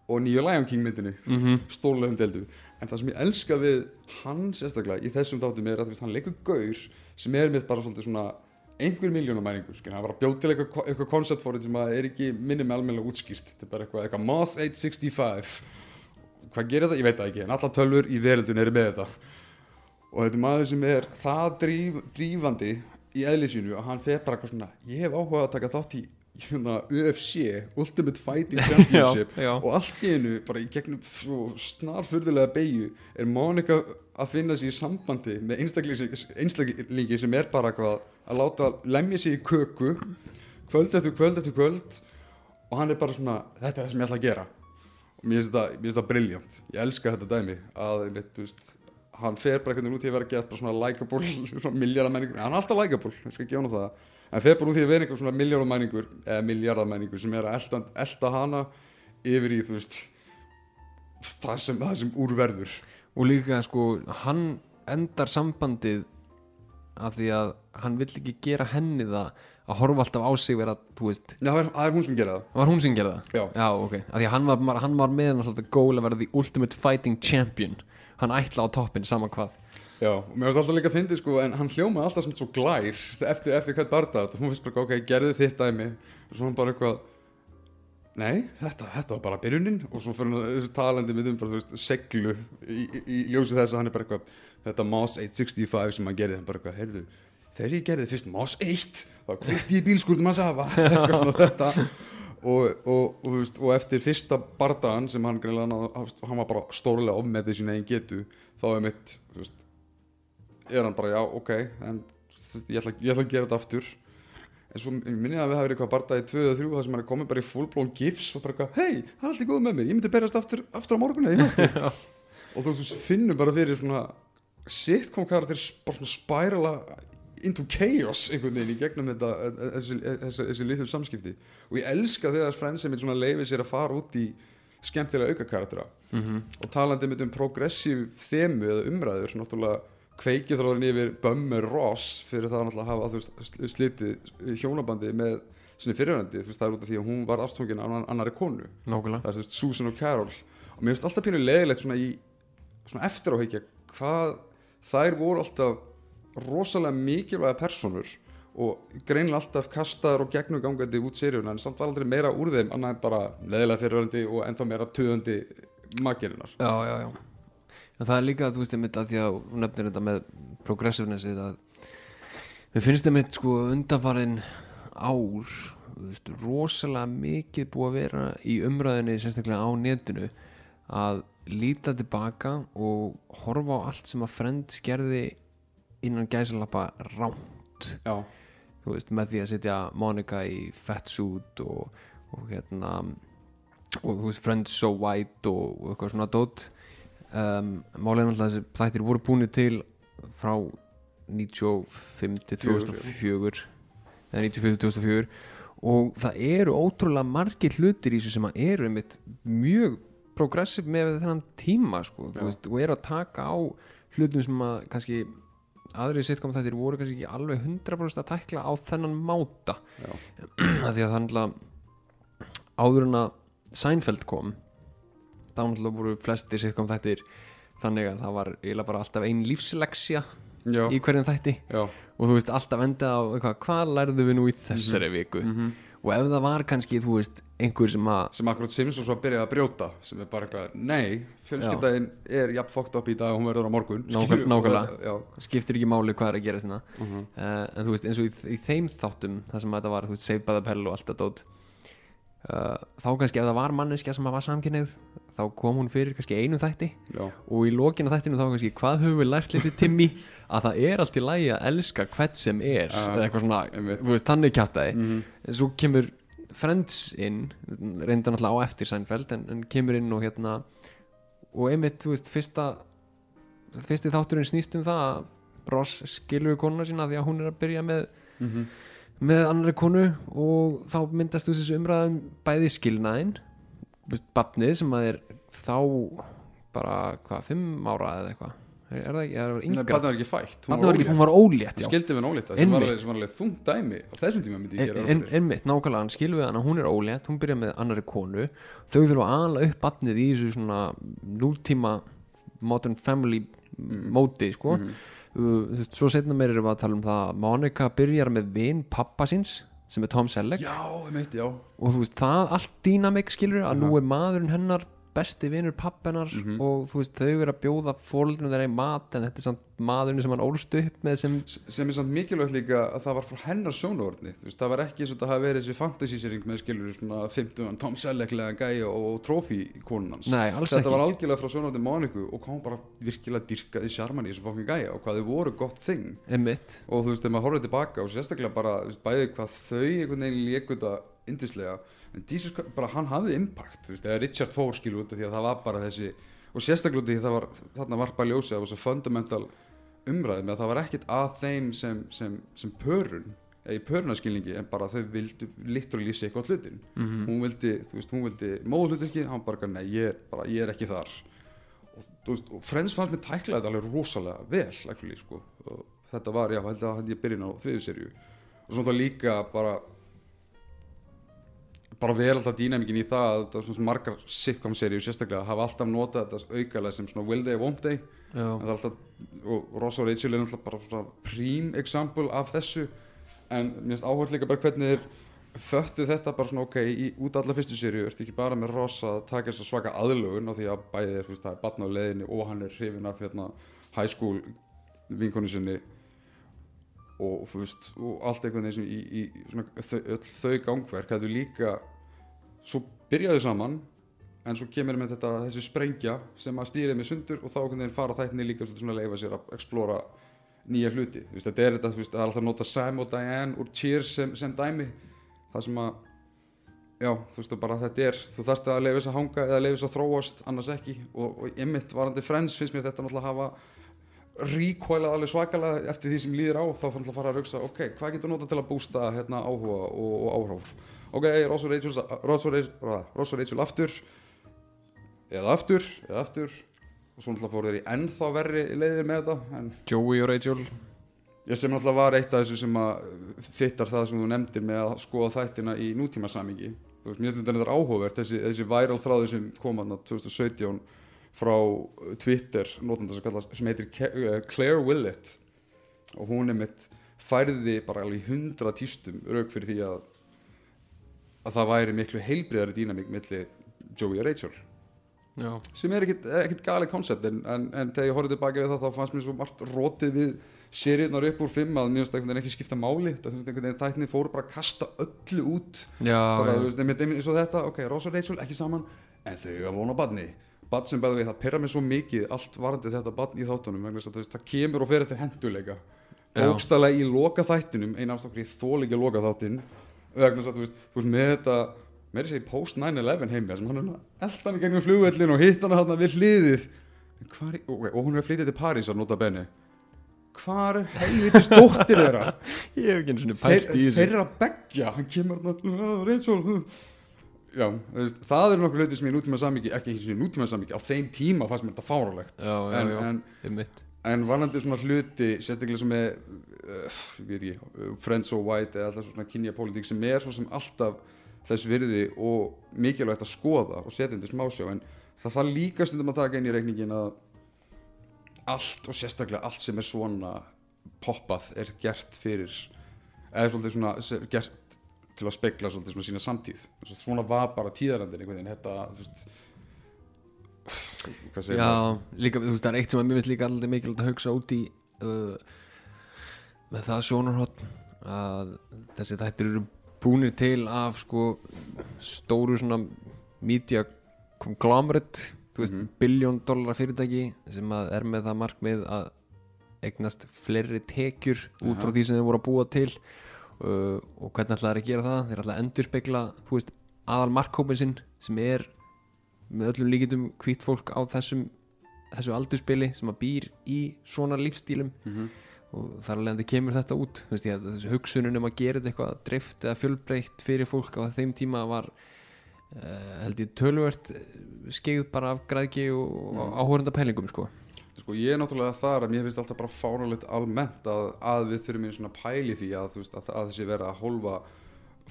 og nýju Lion King myndinni. Mhm, stórlegum deldu en það sem ég elska við hann sérstaklega í þessum þáttum er að hann leikur gaur sem er með bara svona einhver miljónamæringur, skil, hann var að bjóta til eitthvað, eitthvað koncept for it sem er ekki minni með almennilega útskýrt, þetta er bara eitthvað, eitthvað Moss 865 hvað gerir það, ég veit það ekki, en alla tölvur í veröldun eru með þetta. Og þetta er maður sem er það dríf, drífandi í eðli sínu að hann fer bara eitthvað svona, ég hef áhuga að taka þátt í hérna, UFC, Ultimate Fighting Championship já. og allt í einu bara í gegnum snarfurðulega beigju er Monika að finna sér í sambandi með einstaklingi, sem er bara eitthvað að láta lemja sig í köku kvöld eftir kvöld eftir kvöld og hann er bara svona, þetta er það sem ég ætla að gera. Og mér finnst þetta, briljant ég elska þetta dæmi að einmitt, þú veist, hann fer bara veginn út í að vera gett bara svona likeable, svona miljardamenningur hann er alltaf likeable, ég skal ekki ána það en fer bara út í að vera einhver svona miljardamenningur eða miljardamenningur sem er að elta, elta hana yfir í, þú veist það sem, það sem úrverður og líka sko hann endar sambandið af því að hann vill ekki gera henni það að horfa alltaf á sig vera, þú veist, Já, það er, það er hún sem gera það. Var hún sem gerði það? Já. Já, ok, af því að hann var, hann var með alltaf gól að vera the ultimate fighting champion. Hann ætla á toppin sama hvað Já, og mér finnst alltaf líka að fyndi sko, en hann hljómaði alltaf sem svo glær eftir, eftir hvert barða og hún finnst bara, ok, gerðu þitt dæmi. Og svo hann bara eitthvað nei, þetta, þetta var bara byrjunin. Og svo fyrir þessu talandi með um bara, þú veist, seglu í, í, í ljósi þess að hann er bara eitthvað þetta Moss 865 sem hann gerði hann bara eitthvað, heyrðu, þegar ég gerði fyrst Moss 1, þá kvitti ég bílskúrtum að safa eitthvað svona þetta. Og, og, og, þú veist, og eftir fyrsta bardagan sem hann greinlega hann var bara stórlega ofmetið sín eigin getu þá er mitt, þú veist er hann bara já, ok en ég ætla, ég ætla að gera þetta aftur. En svo minni að við hafa verið eitthvað barða í 2 eða 3 þar sem hann er komið bara í fullblón gifs og bara eitthvað, hei, það er allt í góð með mér ég myndi berast aftur, aftur á morgun eða í nátti og þú finnum bara fyrir svona sitcom karakter bara svona spærala into chaos einhvern veginn í gegnum þetta þessi, þessi, þessi litur samskipti. Og ég elska þegar sem svona leifir sér að fara út í skemmtilega auka karaktera mm og talandi um progressiv þemu eða umræður náttúrulega kveikið þróðin yfir Bummer Ross fyrir það að hafa veist, sl- slitið hjónabandi með sinni veist það er út af því að hún var ástfókin af annarri konu, nákvæmlega. Það er veist Susan og Carol. Og mér finnst alltaf pínu leðilegt svona í svona eftir áhyggja hvað þær voru alltaf rosalega mikilvæga personur og greinilega alltaf kastaður og gegnugangandi út seríuna en samt var aldrei meira úr þeim annað en bara leðilega fyrirvændi og ennþá meira töðandi magirinnar já, já, já en það er líka, þú veist, einmitt að því að hún nefnir þetta með progressivenessið að mér finnst einmitt sko undanfarin ár veist, rosalega mikið búið að vera í umræðinni sérstaklega á netinu að líta tilbaka og horfa á allt sem að Friends gerði innan gæsalappa rámt já, þú veist, með því að setja Monica í fettsuit og, og hérna og þú veist, Friends so white og, og eitthvað svona dót um, málega náttúrulega þessi þættir voru búinir til frá 95 til 2004 eða 94 til 2004 og það eru ótrúlega margir hlutir í þessu sem að eru einmitt mjög progressiv með þennan tíma sko, veist, og eru að taka á hlutum sem að kannski aðri sitcom þættir voru kannski ekki alveg 100% að tækla á þennan máta. Því að það náttúrulega áður en að Seinfeld kom þá voru flestir sitcom þættir þannig að það var eiginlega bara alltaf ein lífsleksja í hverjum þætti. Já. og þú veist alltaf enda á eitthvað, hvað lærðu við nú í þessari viku? Mhm. og ef það var kannski þú veist einhver sem að sem akkurat Simpsons var að byrja að brjóta sem er bara eitthvað, nei, fjölskyldaðin er jafn fókt upp í dag og hún verður á morgun. Nákvæmlega. skiptir ekki máli hvað er að gerast hérna Mhm. uh, en þú veist eins og í, í þeim þáttum það sem þetta var, þú veist, Saved by the Bell og allt dót uh, þá kannski ef það var manneskja sem að var samkynneið þá kom hún fyrir kannski einu þætti já, og í lokinu þættinu þá kannski hvað höfum við lært litið Timmy að það er allt í lagi að elska hvert sem er Ja, eða eitthvað svona, einmitt. þú veist, þannig kjátaði Mhm. svo kemur Friends inn reynda náttúrulega á eftir Seinfeld en, en kemur inn og hérna og einmitt, þú veist, fyrsta fyrsti þátturinn snýst um það að Ross skilur konuna sína því að hún er að byrja með Mhm. með annari konu og þá myndast þú þessu umræðum bæði skilnaðinn batnið sem að er þá bara, hvað, fimm ára eða eitthvað? Er er það ekki, er það Nei, yngra? barnið var ekki fætt batnið var ekki, hún var ólétt já. skildi við Einmitt. alveg, sem var alveg þungt dæmi á þessum tíma myndi ég gera en, einmitt, nákvæmlega, hann skilur við hann að hún er ólétt hún byrja með annari konu. Þau þurfa að ala upp batnið í þessu svona núltíma modern family móti sko. Þú veist, svo setna meir erum við að tala um það að Monica byrjar með vin pappa síns sem er Tom Selleck. Já, einmitt, já. Og þú veist, það allt dýnamik skilur að nú er maðurinn hennar besti vinur pappennar Mhm. og þú veist, þau eru að bjóða fóröldunum þeirra í mat en þetta er samt maðurinn sem hann ólst upp með sem sem er samt mikilvægt líka að það var frá hennar sjónavörni veist, það var ekki eins og það hafi verið þessi fantasy-sering með skilur svona 50 Tom Sellecklega gæja og trófi konun hans Nei, alls þetta ekki. var algjörlega frá sjónavörni Móniku og kom bara virkilega dyrkaði sjarman í þessu fokkin gæja og hvað þau voru gott þing Emmitt, og þú veist, þegar maður horfður tilbaka og sérstaklega bara, þú veist, bæði hvað þau einhvern veginn þetta en Jesus, bara hann hafði impact þú veist, eða Richard fór skilu út af því að það var bara þessi og sérstaklega út af því að það var þarna var bara ljósið, það var svo fundamental umræðum að það var ekkit að þeim sem, sem, sem pörun eða í pörunaskilningi en bara þau vildu literally sé eitthvað hlutin Mhm. hún vildi, þú veist, hún vildi ekki, hann bara, nei, ég er, bara, ég er ekki þar og, veist, og Friends fannst mér tækla þetta alveg rosalega vel actually, sko. og þetta var, já, held að ég byrjun á þriðu serju og svona líka bara bara vel alltaf dýnamikinn í það að margar sitcom serju sérstaklega hafa alltaf notað þetta aukalega sem svona will they, won't they. Er alltaf, og Ross og Rachel er alltaf bara prím example af þessu. En mér finnst áhört líka bara hvernig þeir föttu þetta bara svona ok í, út af alla fyrstu sériu ertu ekki bara með Ross að taka þess að svaka aðlögun á því að bæði þú veist, það er batna á leiðinni og hann er hrifin af hérna high school vinkonu sinni. Og þú veist og allt veginn sem í, í svona, þau, þau gangverk hefðu líka svo byrjaðu saman en svo kemur með þetta þessi sprengja sem að stýrið með sundur og þá einhvern veginn fara þættinni líka svona að leifa sér að explora nýja hluti. Veist, þetta er þetta, það er alltaf að nota Sam og Diane úr Cheers sem, sem dæmi. Það sem að já, þú veist, bara þetta er þú þarft að þess að hanga eða þess að þróast annars ekki. Og, og ymmit varandi Friends finnst mér þetta náttúrulega hafa ríkvælað alveg svakalega eftir því sem líður á. Þá fann að fara að hugsa, ok, hvað getur notað til að bústa hérna áhuga og, og áhráf ok, Ross og Rachel Ross og Rachel, Ross og Rachel aftur. Eða aftur, eða aftur. Og svo náttúrulega fóru þeir í ennþá verri leiðir með þetta en Joey og Rachel. Ég sem náttúrulega var eitt af þessu sem að fittar það sem þú nefndir með að skoða þættina í nútíma samingi mér finnst þetta neitt áhugavert þessi, þessi viral þráður sem kom hann 2017 frá Twitter notanda sem, kallast, sem heitir eh, Claire Willett. Og hún er mitt færði bara alveg hundra tístum rauk fyrir því að að það væri miklu heilbriðari dýnamík milli Joey og Rachel. Já, sem er ekkit galið koncept en, en, en þegar ég horfði tilbaka við það þá fannst mér svo margt rótið við seríunar upp úr fimm að einhvern veginn ekki skipta máli. Það finnst einhvern veginn þættinni fóru bara að kasta öllu út. Já, bara, veist, einmitt, einmitt, eins og þetta, ok, Ross og Rachel ekki saman en þau að vona badni Badd sem bæði við, það perra mig svo mikið allt varandi þetta badd í þáttunum vegna þess að þú veist, það kemur og fer eftir henduleika Já. bókstælega í loka þættinum eina ástokkur í þóleiki loka þáttin vegna þess að þú veist, þú veist með þetta með þessi post 9-11 heimja sem hann er hann í gegnum flugvellin og hitt hann hann við hliðið. Hvar, er- ok, og hún er að flytja til París að nota benni hvar helvitis dóttir þeirra? Ég hef ekki einu svona pælt í þessu. þeirra beggja. Hann kemur hann Rachel já, það eru nokkuð hluti sem ég nútíma samíki ekki eins og nútíma samíki á þeim tíma fannst mér þetta fáralegt já, já, en, já, en, en varandi svona hluti sérstaklega sem er uh, ekki, uh, Friends so White eða alltaf svona kynja pólitík sem er svo sem alltaf þess virði og mikilvægt að skoða og setja undir smásjá en það þarf líka stundum að taka inn í reikningin að allt og sérstaklega allt sem er svona poppað er gert fyrir eða svolítið svona er gert til að spegla svolítið svona sína samtíð. Svona var bara tíðarandin einhvern veginn þetta, þú veist Já, líka, þú veist, það er eitt sem að mér finnst líka alltaf mikilvægt að hugsa út í uh, með það sjónarhótt að þessi þættir eru búnir til af sko stóru svona media conglomerate veist, Mhm. biljón dólarar fyrirtæki sem er með það markmið að eignast fleiri tekjur út frá Aha. því sem þeir voru að búa til uh, og hvernig ætlaði að gera það þeir ætlaði að endurspegla, aðal markkópin sinn sem er með öllum líkitum hvít fólk á þessum þessu aldurspili sem að býr í svona lífstílum Mhm. Og þar alveg kemur þetta út veist, ég, þessi hugsunin um að gera þetta eitthvað dreift eða fjölbreytt fyrir fólk á þeim tíma var uh, held ég tölvert skeið bara af græðki og mm. áhórenda pælingum sko. Sko ég er náttúrulega þar að mér finnst alltaf bara fáralegt almennt að, að við þurfum einu svona pæli því að, veist, að, að þessi vera að hólfa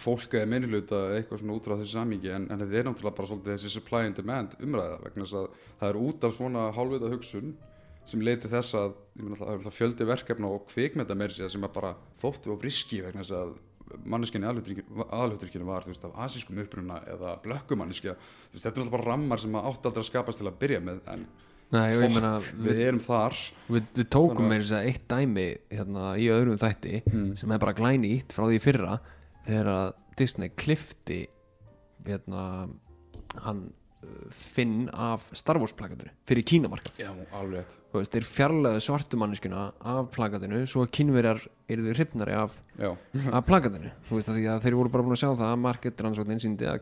fólk eða minnilöta eitthvað svona út frá þessu samíki en, en þetta er náttúrulega bara svolítið þessi supply and demand umræða vegna þess að það er út af svona hálfvita hugsun sem leiti þess að það er fjöldi verkefna og kvikmynda meir sem að bara þóttu og friski vegna þess að manneskinni aðluturkinu var veist af asískum uppruna eða veist þetta er alltaf bara rammar sem að átt aldrei að skapast til að byrja með en Nei, Fokk, meina við við, erum þar við, við tókum meira þess að eitt dæmi hérna, í öðrum þætti Mm. sem er bara glænýtt frá því fyrra þegar að Disney klifti hérna hann Finn af Star Wars plakatinu fyrir kínamarkað. Já, alveg rétt. Þú veist, þeir fjarlæðu svartumanneskuna af plakatinu svo að kynverjar eru þau hrifnari af, Já, af plakatinu. Þú veist að því að þeir voru bara búin að sjá það að market rannsóknin síndi að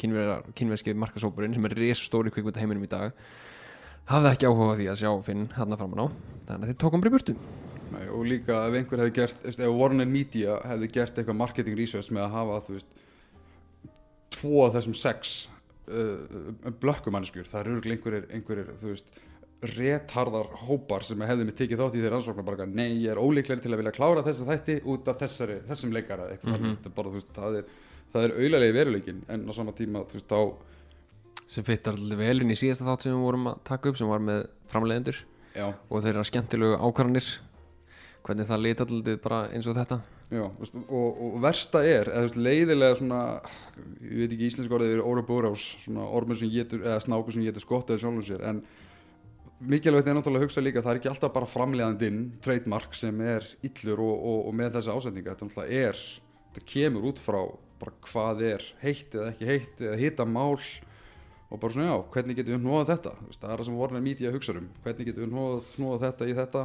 kynverjar, kynverski markasópurinn sem er resastóri kvikmynda heiminum í dag hafði ekki áhuga því að sjá Finn hann framan á. Þannig að þeir tókum bara í burtu. Nei, og líka ef einhver hefði gert ef Warner Media hefði gert eitthvað marketing research með að hafa þú veist tvo af þessum sex uh, blökkumannskjur, það eru einhverjir, einhverjir þú veist retarðar hópar sem hefði mig tekið þátt í þeirra ansóknar bara eitthvað, nei, ég er ólíklegri til að vilja klára þessa þætti út af þessari, þessum leikara. Mm -hmm. bara, þú veist, það er það er auðalegi veruleikin en á sama tíma þú veist, þá sem fittar alltaf vel inn í síðasta þátt sem við vorum að taka upp sem var með framleiðendur já, og þeirra skemmtilegu ákvarðanir. Hvernig það lita alltaf bara eins og þetta Já, og, og versta er eða, leiðilega svona ég veit ekki íslensk orðið er Ouroboros svona ormur sem getur, eða snákur sem getur skott eða sjálfum sér, en mikilvægt er náttúrulega að hugsa líka, það er ekki alltaf bara framleiðandinn, trademark sem er illur og, og, og með þessa ásendinga þetta náttúrulega er, þetta kemur út frá bara hvað er heitt eða ekki heitt eða hitta mál og bara svona já, hvernig getum við hnóðað þetta? Það er það sem Warner Media hugsa um. Hvernig getum við hnóðað þetta í þetta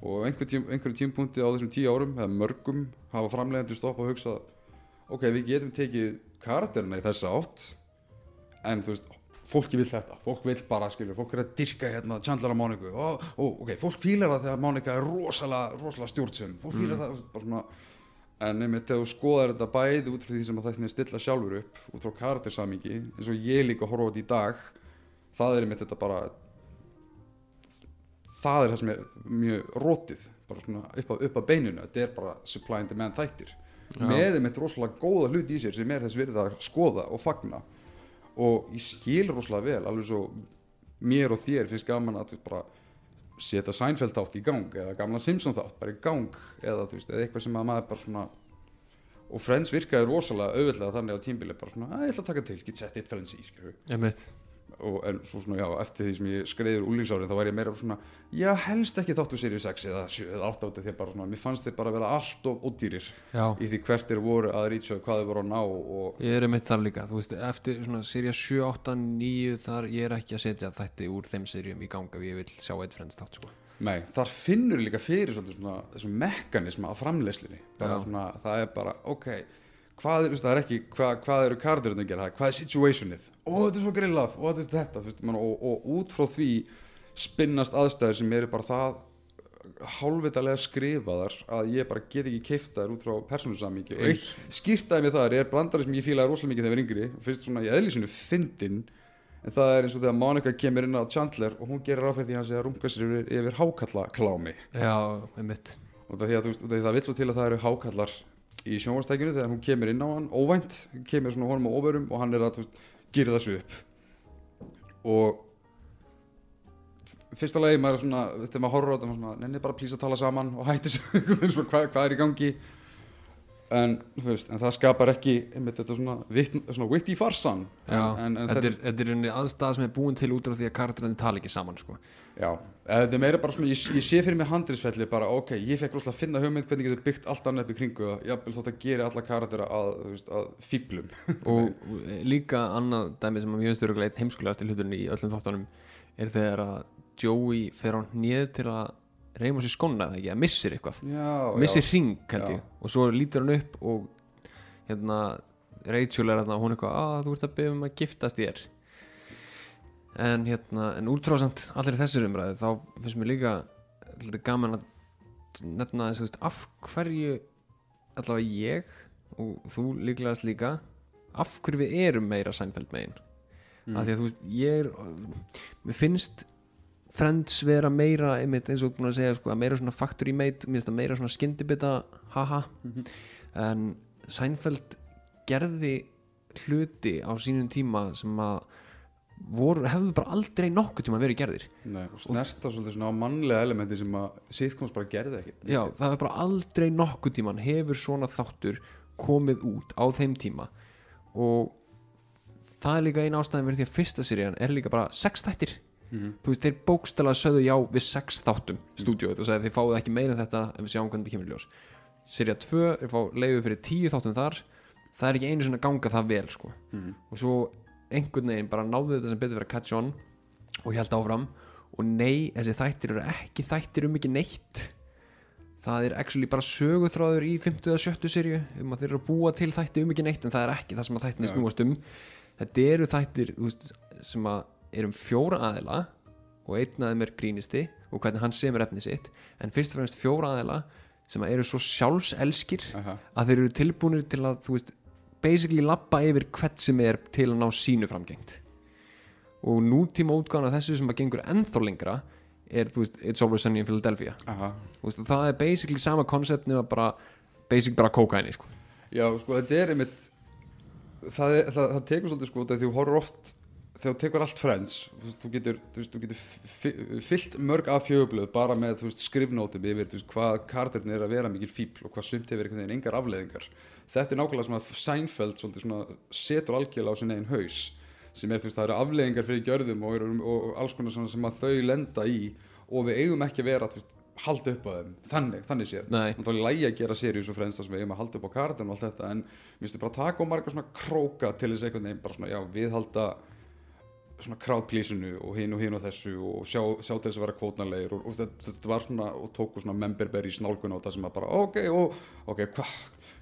og einhver tím, einhverjum tímpunkti á þessum tíu árum eða mörgum hafa framleiðendur stoppa og hugsa ok, við getum tekið karakterina í þessa átt en þú veist, fólki vil þetta. Fólk vil bara, skilur, fólk er að dyrka hérna Chandler og Monika og, og ok, fólk fílar það þegar Monika er rosalega, rosalega stjórnsum fólk fílar það, þú veist, bara svona en einmitt þegar þú skoðar þetta bæði út frá því sem að þetta stilla sjálfur upp út frá karaktersamingi eins og ég líka horfa á þetta í dag það er einmitt þetta bara það er það sem er mjög rótið bara svona upp að, upp að beininu þetta er bara supply and demand þættir Já. með einmitt rosalega góða hluti í sér sem er þess virðið að skoða og fagna og ég skil rosalega vel alveg svo mér og þér finnst gaman að bara setja Seinfeld þátt í gang eða gamla Simpson þátt bara í gang eða, þú veist, eða eitthvað sem að maður bara svona og Friends virkaði rosalega auðvitað þannig á tímbili bara svona, að ég ætla að taka til, get sett eitt Friends í skilur. Og, en svo svona, já, eftir því sem ég skreiður úlínsárið þá var ég meira svona, já, helst ekki þáttu Sirius 6 eða 7 eða 8 átti því bara svona, mér fannst þeir bara vera allt of ódýrir í því hvert þeir voru að rýtsa hvað þeir voru að ná og ég er einmitt þar líka þú veist, eftir svona serja 7, 8, 9 þar ég er ekki að setja þætti úr þeim serjum í ganga ef ég vil sjá eitt frends þátt sko. Nei, þar finnur líka fyrir svona þessum mekanisma á svona, það er bara, ok hvað veist, það er ekki, hvað, hvað eru karakterinn að gera, það hvað er situationið? Ó, þetta er svo grillað, ó, þetta er þetta veist, man, og, og út frá því spinnast aðstæður sem eru bara það hálfvitalega skrifaðar að ég bara get ekki keifta þær út frá persónusamíki og eitt skýrtaði mig þar er brandari sem ég fílaði rosalega mikið þegar ég var yngri og finnst svona í eðlísinu fyndin en það er eins og þegar Monica kemur inn á Chandler og hún gerir hann sé að runga sér yfir, yfir hákalla klámi Já, einmitt. Og það, því að, þú veist, út af því það vill svo til að það eru hákallar í sjónvarstækjunu þegar hún kemur inn á hann óvænt, kemur svona honum á óverum og hann er að veist, gera þessu upp. Og fyrsta lagi maður er svona, þegar maður horfir á þetta maður svona, nenni bara plýsa að tala saman og hætti þessu hvað, hvað er í gangi? En, veist, en það skapar ekki einmitt þetta svona, vitn, svona witty farsan en, en, þetta, er, þetta er rauninni aðstæða sem er búin til út af því að karakterinn tala ekki saman sko. Já, eða þetta er meira bara svona, ég, ég sé fyrir mig handriðsfelli bara, ok, ég fekk rosalega að finna hugmynd hvernig getur byggt allt annað upp í kringu það, jafnvel þótt að gera alla karaktera að, veist, að fýblum. og og líka annað dæmi sem að mjög störu gleitt heimskulegast í hlutunni í öllum þáttunum er þegar að Joey fer á hnið til að reyma sér skonna eða ekki, að missir eitthvað. Já, missir hring held Já. ég. Og svo lítur hann upp og hérna Rachel er hérna hún eitthvað að þú ert að byggja um að giftast þér en hérna en útráðsamt allir þessir umræðu þá finnst mér líka lítið gaman að nefna þess að veist, af hverju allavega ég og þú líklegast líka af hverju við erum meira Seinfeld megin? Mm. af því að þú veist ég er mér finnst Friends vera meira einmitt eins og búin að segja sko, að meira svona factory made mér finnst það meira svona skyndibita haha. En Seinfeld gerði hluti á sínum tíma sem að voru, hefðu bara aldrei nokkuð tíma verið gerðir Nei, og snerta svolítið svona á mannlega elementi sem að sitcoms bara gerði ekki. já, það er bara aldrei nokkuð tíman hefur svona þáttur komið út á þeim tíma og það er líka eina ástæðin fyrir því að fyrsta serían er líka bara sex þættir Mhm. þú veist, þeir bókstala sögðu já við sex þáttum stúdíóið og sagði þið fáið ekki meira en þetta en við sjáum hvernig það kemur ljós Serja 2 er fá leiðu fyrir 10 þáttum þar það er ekki einu svona ganga það vel sko. Mhm. og svo einhvern veginn bara náðu þetta sem betur fyrir að catch on og held áfram. Og nei, þessi þættir eru ekki þættir um ekki neitt. Það er actually bara söguþráður í 50 eða 70 serju um að þeir eru að búa til þætti um ekki neitt en það er ekki það sem að þættinni snúast um. Þetta eru þættir veist, sem að er um fjóra aðila og einn af þeim er grínisti og hvernig hann semur efni sitt. En fyrst og fremst fjóra aðila sem að eru svo sjálfselskir Aha. að þeir eru tilbúinir til að þú veist, basically lappa yfir hvert sem er til að ná sínu framgengt. Og nútíma útgáðan af þessu sem að gengur ennþá lengra er, þú veist, It's Always Sunny in Philadelphia. Veist, það er basically sama koncept nema bara, basic bara kókaini sko. Já, sko, þetta er einmitt það, er, það, það tekur svolítið sko þegar þú horfir oft þegar þú tekur allt friends þú, veist, þú getur, þú, veist, þú getur fyllt mörg af fjögublöð bara með þú veist, skrifnótum yfir þú veist, hvað karakterin er að vera mikil fíbl og hvað sumt hefur einhvern veginn engar afleðingar þetta er nákvæmlega sem að Seinfeld svona setur algjörlega á sin eigin haus sem er þú veist, það eru afleðingar fyrir gjörðum og, og, og alls konar svona sem að þau lenda í og við eigum ekki að vera veist, halda upp á þeim, þannig, þannig séð. Þá er lægi að gera og frends þar sem við eigum að halda upp á kartan og allt þetta en við veist bara taka á marga svona króka til þess einhvern veginn bara svona, já, við halda svona crowdpleasinu og hinn og hinn og þessu og sjá, sjá til þess að vera kvótnarlegir og, og þetta, þetta var svona, og tóku svona memberberry snálgun á það sem að bara, ok, og, ok, hva,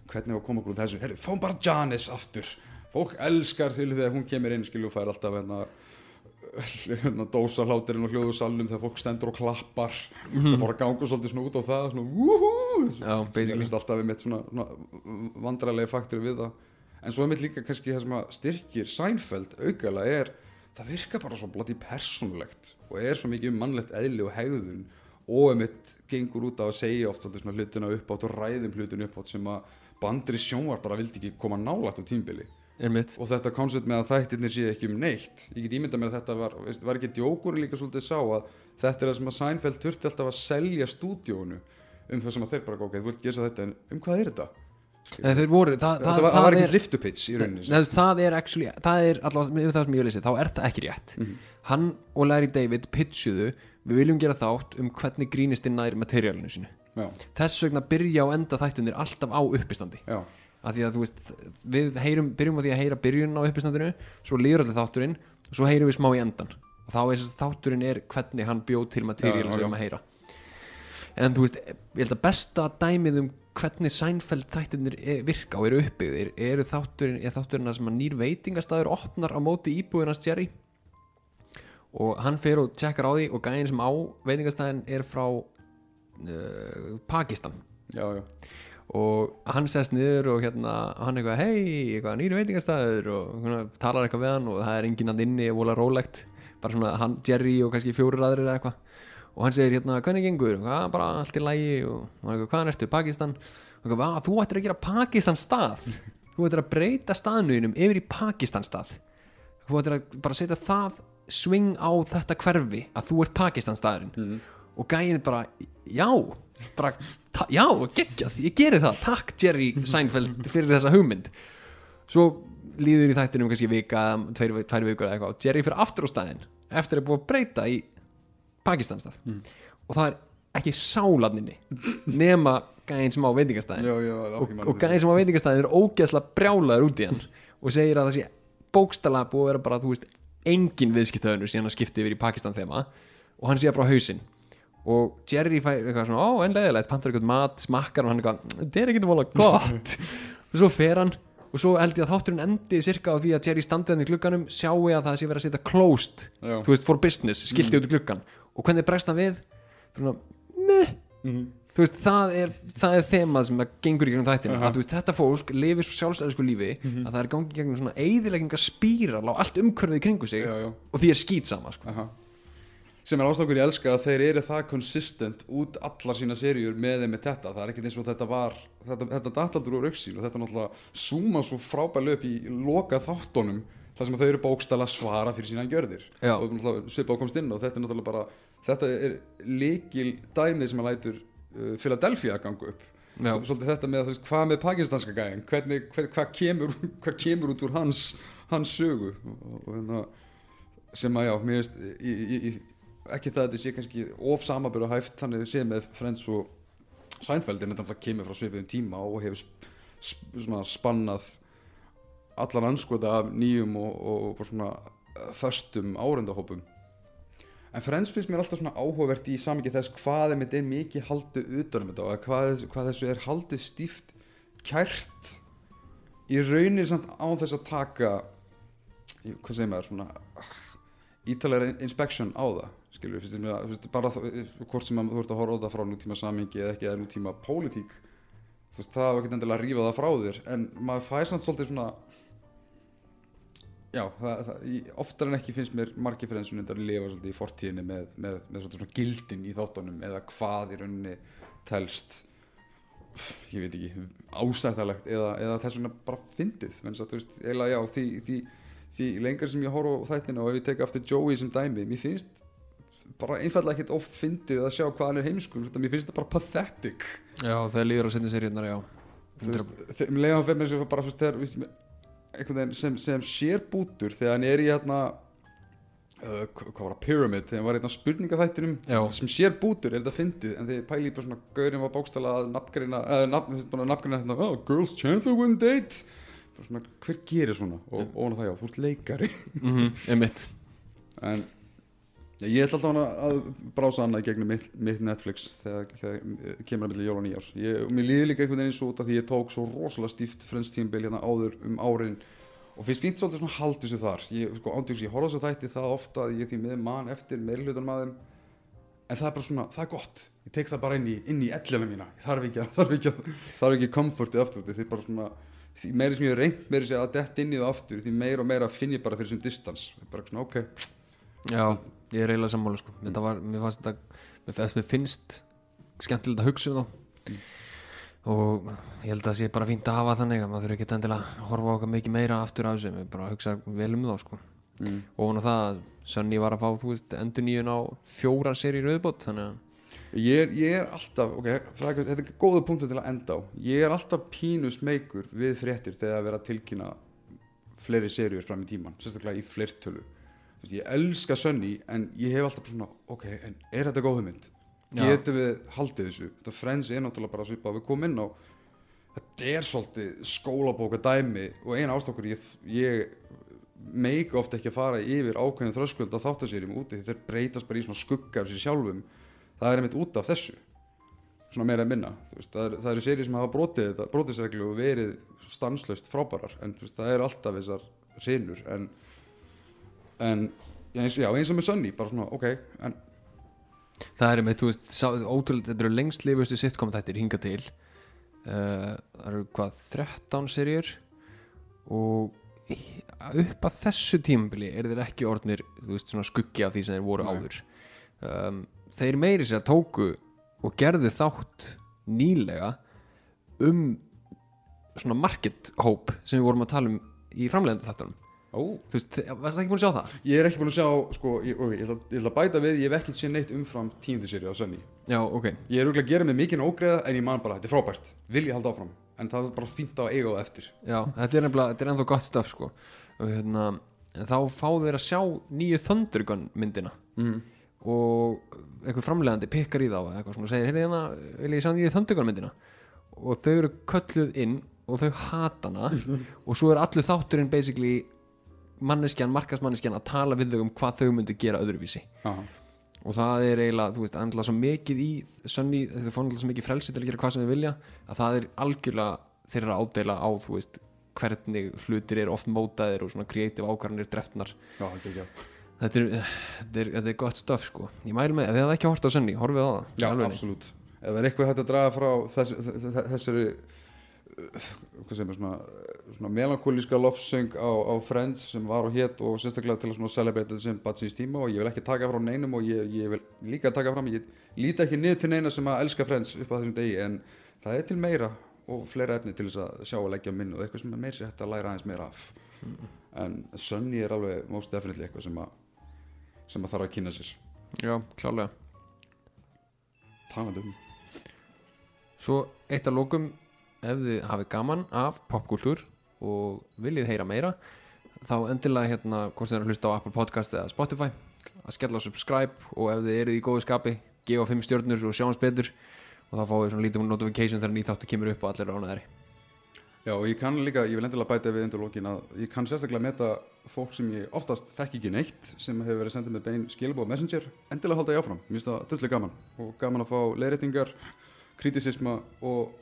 hvernig að koma okkur úr þessu, herri, fáum bara Janice aftur, fólk elskar til þegar hún kemur inn, skilju, og fær alltaf hérna hérna dósa hláturinn og hljóðu salnum þegar fólk stendur og klappar. Það fór að ganga svolítið svona út á það svona wúhú. Mér finnst alltaf við mitt svona, svona vandrarlega faktur við það. En svo er mitt líka kannski það sem að styrkir Seinfeld aukala er það virkar bara svo blotti persónulegt og er svo mikið um mannlegt eðli og hegðun og er mitt gengur út á að segja oft svolítið svona hlutina upp átt og ræðum hlutina upp átt sem að bandri sjónvar bara vildi ekki koma nálægt á tímbili er mitt og þetta koncept með að þættirnir sé ekki um neitt ég get ímyndað mér að þetta var veist, var ekki djókurinn líka svolítið sá að þetta er það sem að Seinfeld þurfti alltaf að selja stúdíónu um það sem að þeir bara ok, þú vilt gera þetta en um hvað er þetta? Voru, það, það, var, það, var ekki liftupitch í rauninni veist, það er actually, það er allavega með það sem ég lýsi, þá er það ekki rétt. Hann og Larry David pitchuðu við viljum gera þátt um hvernig grínistinn nær materiálinu sinu já, þess vegna byrja og enda þættinir alltaf á uppistandi. Já, af því að þú veist, við heyrum, byrjum á því að heyra byrjun á uppistandinu, svo líður allir þátturinn og svo heyrum við smá í endan og þá er þess að þátturinn er hvernig hann bjóð til materiál sem við erum að heyra. En þú veist, ég held að besta dæmið um hvernig Seinfeld þættirnir e- virka og eru uppbyggðir eru þátturinn, er þátturinn að sem að nýr veitingastæður opnar á móti íbúðinans Jerry og hann fer og tjekkar á því og gæðin sem á veitingastæðin er frá uh, Pakistan. Já, já. og hann sest niður og hérna hann eitthvað hei, nýri veitingastæður og svona, talar eitthvað við hann og það er enginn að inni og vola rólegt. Bara svona hann, Jerry og kannski fjórir aðrir eða eitthvað. Og hann segir hérna hvernig gengur, hvað, bara allt í lægi og hann eitthvað, hvaðan ertu, Pakistan? Og eitthvað, "Ah, þú ættir að gera Pakistan stað. Þú ættir að breyta staðnuðinum yfir í Pakistan stað þú ættir að bara setja það sving á þetta hverfi að þú ert Pakistan staðurinn og gæin er bara, já bara, já, geggjað, ég geri það. Takk Jerry Seinfeld fyrir þessa hugmynd. Svo líður í þættinum kannski vika, tveir, tveir vikur eða eitthvað Jerry fyrir aftur á staðinn eftir að búið að breyta í Pakistanstað. Og það er ekki sáladninni nema gæin sem á veitingastæðin já, já, og, og gæðin sem á veitingastæðin er ógeðslega brjálaður út í hann og segir að það sé bókstala búið að vera bara, þú veist, engin viðskiptöðunur síðan að skipti yfir í Pakistan þema og hann sé frá hausinn. Og Jerry fær eitthvað svona, ó, en leðilegt pantar eitthvað mat, smakkar og hann eitthvað þetta er ekkert vola gott. Og svo fer hann og svo held ég að þátturinn endi cirka á því að Jerry standið hann í glugganum sjái að það sé verið að setja closed Já. þú veist, for business, skilti út í gluggan og hvernig bregst hann við? Svona, meh þú veist, það er, það er þemað sem að gengur í gegnum þættina að þú veist, þetta fólk lifir svo sjálfstæðisku lífi að það er gangi í gegnum svona eðilegginga spíral á allt umhverfið í kringu sig Já, já. og því er skýt sama sko. Aha. sem er ástakur ég elska að þeir eru það consistent út allar sína seríur með þeim með þetta það er ekkert eins og þetta var þetta, þetta dataldur úr auksín og þetta náttúrulega súma svo frábælega upp í loka þáttunum þar sem að þau eru bókstala að svara fyrir sína gjörðir Já. og svipa á komst inn og þetta er náttúrulega bara þetta er líkil dæmið sem að lætur uh, Philadelphia að ganga upp. Já. S- svolítið þetta með veist hvað með pakistanska gæðin hvað, hvað, kemur, út úr hans, hans sögu? Og, og, hérna sem að já, veist í, í, í, ekki það að þetta sé kannski of samaböru hæft þannig sé með Friends og Seinfeld en þetta kemur frá svipiðum tíma og hefur sp, sp, svona spannað allan anskota af nýjum og, og, og svona eh, föstum árendahópum en Friends finnst mér alltaf svona áhugavert í samingi þess hvað er er mikið haldið utanum þetta og hvað, hvað þessu er haldið stíft kært. Í rauninni samt án þess að taka hvað segir maður svona ah, ítalega inspection á það skilur, finnst mér að finnst bara þó- hvort sem þú ert að horfa á það frá nútíma samingi eða ekki eða nútíma pólitík þú veist, það var ekki endilega að rífa það frá þér. En maður fær samt svolítið svona já, það, það, oftar en ekki finnst mér margir fyrir eins og að lifa svolítið í fortíðinni með, með, með svona gildin í þáttunum eða hvað í rauninni telst ég veit ekki, ásættalegt eða, eða þess vegna bara fyndið. Að þú veist, eiginlega já, því, því, því lengar sem ég horf á þættina og ef ég teka aftur Joey sem dæmi, mér finnst bara einfallega ekkert ófyndið að sjá hvað hann er heimskur, þetta mér finnst það bara pathetic. Já, það líður á sinni seríunar, já. Þú veist, þegar mér leiðan fyrir mér sem bara þegar, veist, veginn sem, sem sér bútur þegar hann er í hérna uh, hva- hvað var það, Pyramid þegar hann var hérna spurningaþættinum Já. sem sér bútur er þetta fyndið en þegar pæli bara svona gaurinn var bókstala að nafngreina eða nafngreina hérna oh, girls Chandler one date. Svona, hver gerir svona? Og á það já, þú ert leikari. Mm -hmm, en ég ætla alltaf hana að brása í gegnum mitt, mitt Netflix þegar, þegar eh, kemur að milli jól og nýjárs ég, og mér líði líka einhvern veginn svo út af því ég tók svo rosalega stíft Friends tímabil hérna áður um árin og finnst fínt svolítið svona haldið sér þar. Ég, sko, ándjóks, ég horfði svo þætti það ofta að ég því með mann eftir meðlutunum að þeim en það er bara svona, það er gott. Ég tek það bara inn í, inn í ellina mína. Ég þarf ekki þarf ekki þarf ekki komfortið aftur því bara svona, því meiri sem ég hef reynt meiri að dett inn í það aftur því meira og meira finn ég bara fyrir sem distans bara svona, ok, já, ég er eiginlega sammála sko. þetta var, mér fannst þetta mér finnst skemmtilegt að hugsa um þá og ég held að það sé bara fínt að hafa þannig að maður þurfi ekki endilega að horfa á okkar mikið meira aftur af þessu, við bara hugsa vel um þá sko. mm. og hún á það að Sönni var að fá þú veist, endur nýjun á fjórar serið rauðbót þannig að Ég er, ég er alltaf, ok, það þetta er góða punktu til að enda á Ég er alltaf pínu smeykur við fréttir þegar að vera tilkynna fleiri seríur fram í tíman, sérstaklega í veist, Ég elska Sunny en ég hef alltaf svona, ok, en er þetta góð mynd? Já. Getum við haldið þessu? Þetta Friends er náttúrulega bara svipað við komum inn á Þetta er svolítið skólabóka dæmi og eina ástokkur ég, ég meika ofta ekki að fara yfir ákveðin þröskuld að þáttasérum úti þeir breytast bara í svona skugga af sér sjálfum það er einmitt út af þessu svona meira en minna veist, það, er, það eru séri sem hafa brotið þetta brotisreglu og verið stanslaust frábærar en veist, það eru alltaf þessar hrinur en, en eins, já, eins og með Sunny bara svona, ok, en Það er með, þú veist, sá, ótrúlega, þetta eru lengst lifustu sitcom þættir hinga til. Uh, Það eru hvað, 13 serjur og upp að þessu tímabili er þeir ekki orðnir, þú veist, svona skuggi af því sem þeir voru Nei. áður. Um, Þeir meiri sér að tóku og gerðu þátt nýlega um svona market hope sem við vorum að tala um í framlegandi þáttunum ó, Þú veist, varst það ekki búin að sjá það? ég er ekki búin að sjá sko, ég, ok, ég, ætla, ég ætla að bæta við, ég hef ekkert séð neitt umfram tíundu séri á Sunny. Já, ok. Ég er auðvitað að gera mig mikinn ógreða en ég man bara, þetta er frábært, vil ég halda áfram? En það er bara fínt á eiga á eftir. Já, þetta er nefnilega, þetta er ennþá gott stöf sko. Og hérna, þá fá þeir að sjá nýju Thundergun myndina. Mm. og einhver framlegandi pikkar í þá eitthvað svona og segir, hérna, vil ég sjá nýju Thundergun myndina? Og þau eru kölluð inn og þau hata hana. Og svo er allur þátturinn basically manneskjan, markasmanneskjan að tala við þau um hvað þau myndu gera öðruvísi Aha. og það er eiginlega, þú veist, andla svo mikið í Sunny, þau fór andla svo mikið frelsi til að gera hvað sem þau vilja, að það er algjörlega þeirra ádela á, þú veist hvernig hlutir eru oft mótaðir og svona kreatív ákvarðanir drefnar já, ekki, ekki. þetta er, þetta er, þetta er gott stöf sko ég mæli með, ef þið hefði ekki hort á Sunny, horfið á það já, alvörunni. absolutt ef það er eitthvað hægt að draga frá þess, þess, þessari svona, svona melankólíska lofsöng á, á Friends sem var og hétt og sérstaklega til að celebrate þetta sem batsins tíma og ég vil ekki taka frá neinum og ég, ég vil líka taka fram ég líti ekki niður til neina sem að elska Friends upp á þessum degi en það er til meira og fleira efni til þess að sjá og leggja minn og eitthvað sem er meira sér hægt að læra aðeins meira af. En Sunny er alveg most definitely eitthvað sem að sem að þarf að kynna sér. Já, klálega talandi um Svo eitt að lókum ef þið hafið gaman af popkultúr og viljið heyra meira þá endilega hérna hvort þið er að hlusta á Apple Podcast eða Spotify að skella á subscribe og ef þið eruð í góðu skapi gefa fimm stjörnur og sjáum betur. Og þá fáið þið svona lítið notification þegar nýþáttu kemur upp og allir er ánæðari Já, og ég kann líka, ég vil endilega bæta við undir lókin að ég kann sérstaklega meta fólk sem ég oftast þekki ekki neitt sem hefur verið sendið með bein skilabóð messenger endilega halda ég áfram, mér finnst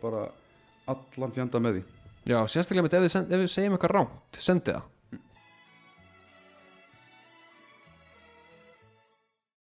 það allan fjanda með því. Já, sérstaklega með send, ef þið segjum eitthvað rámt, sendið það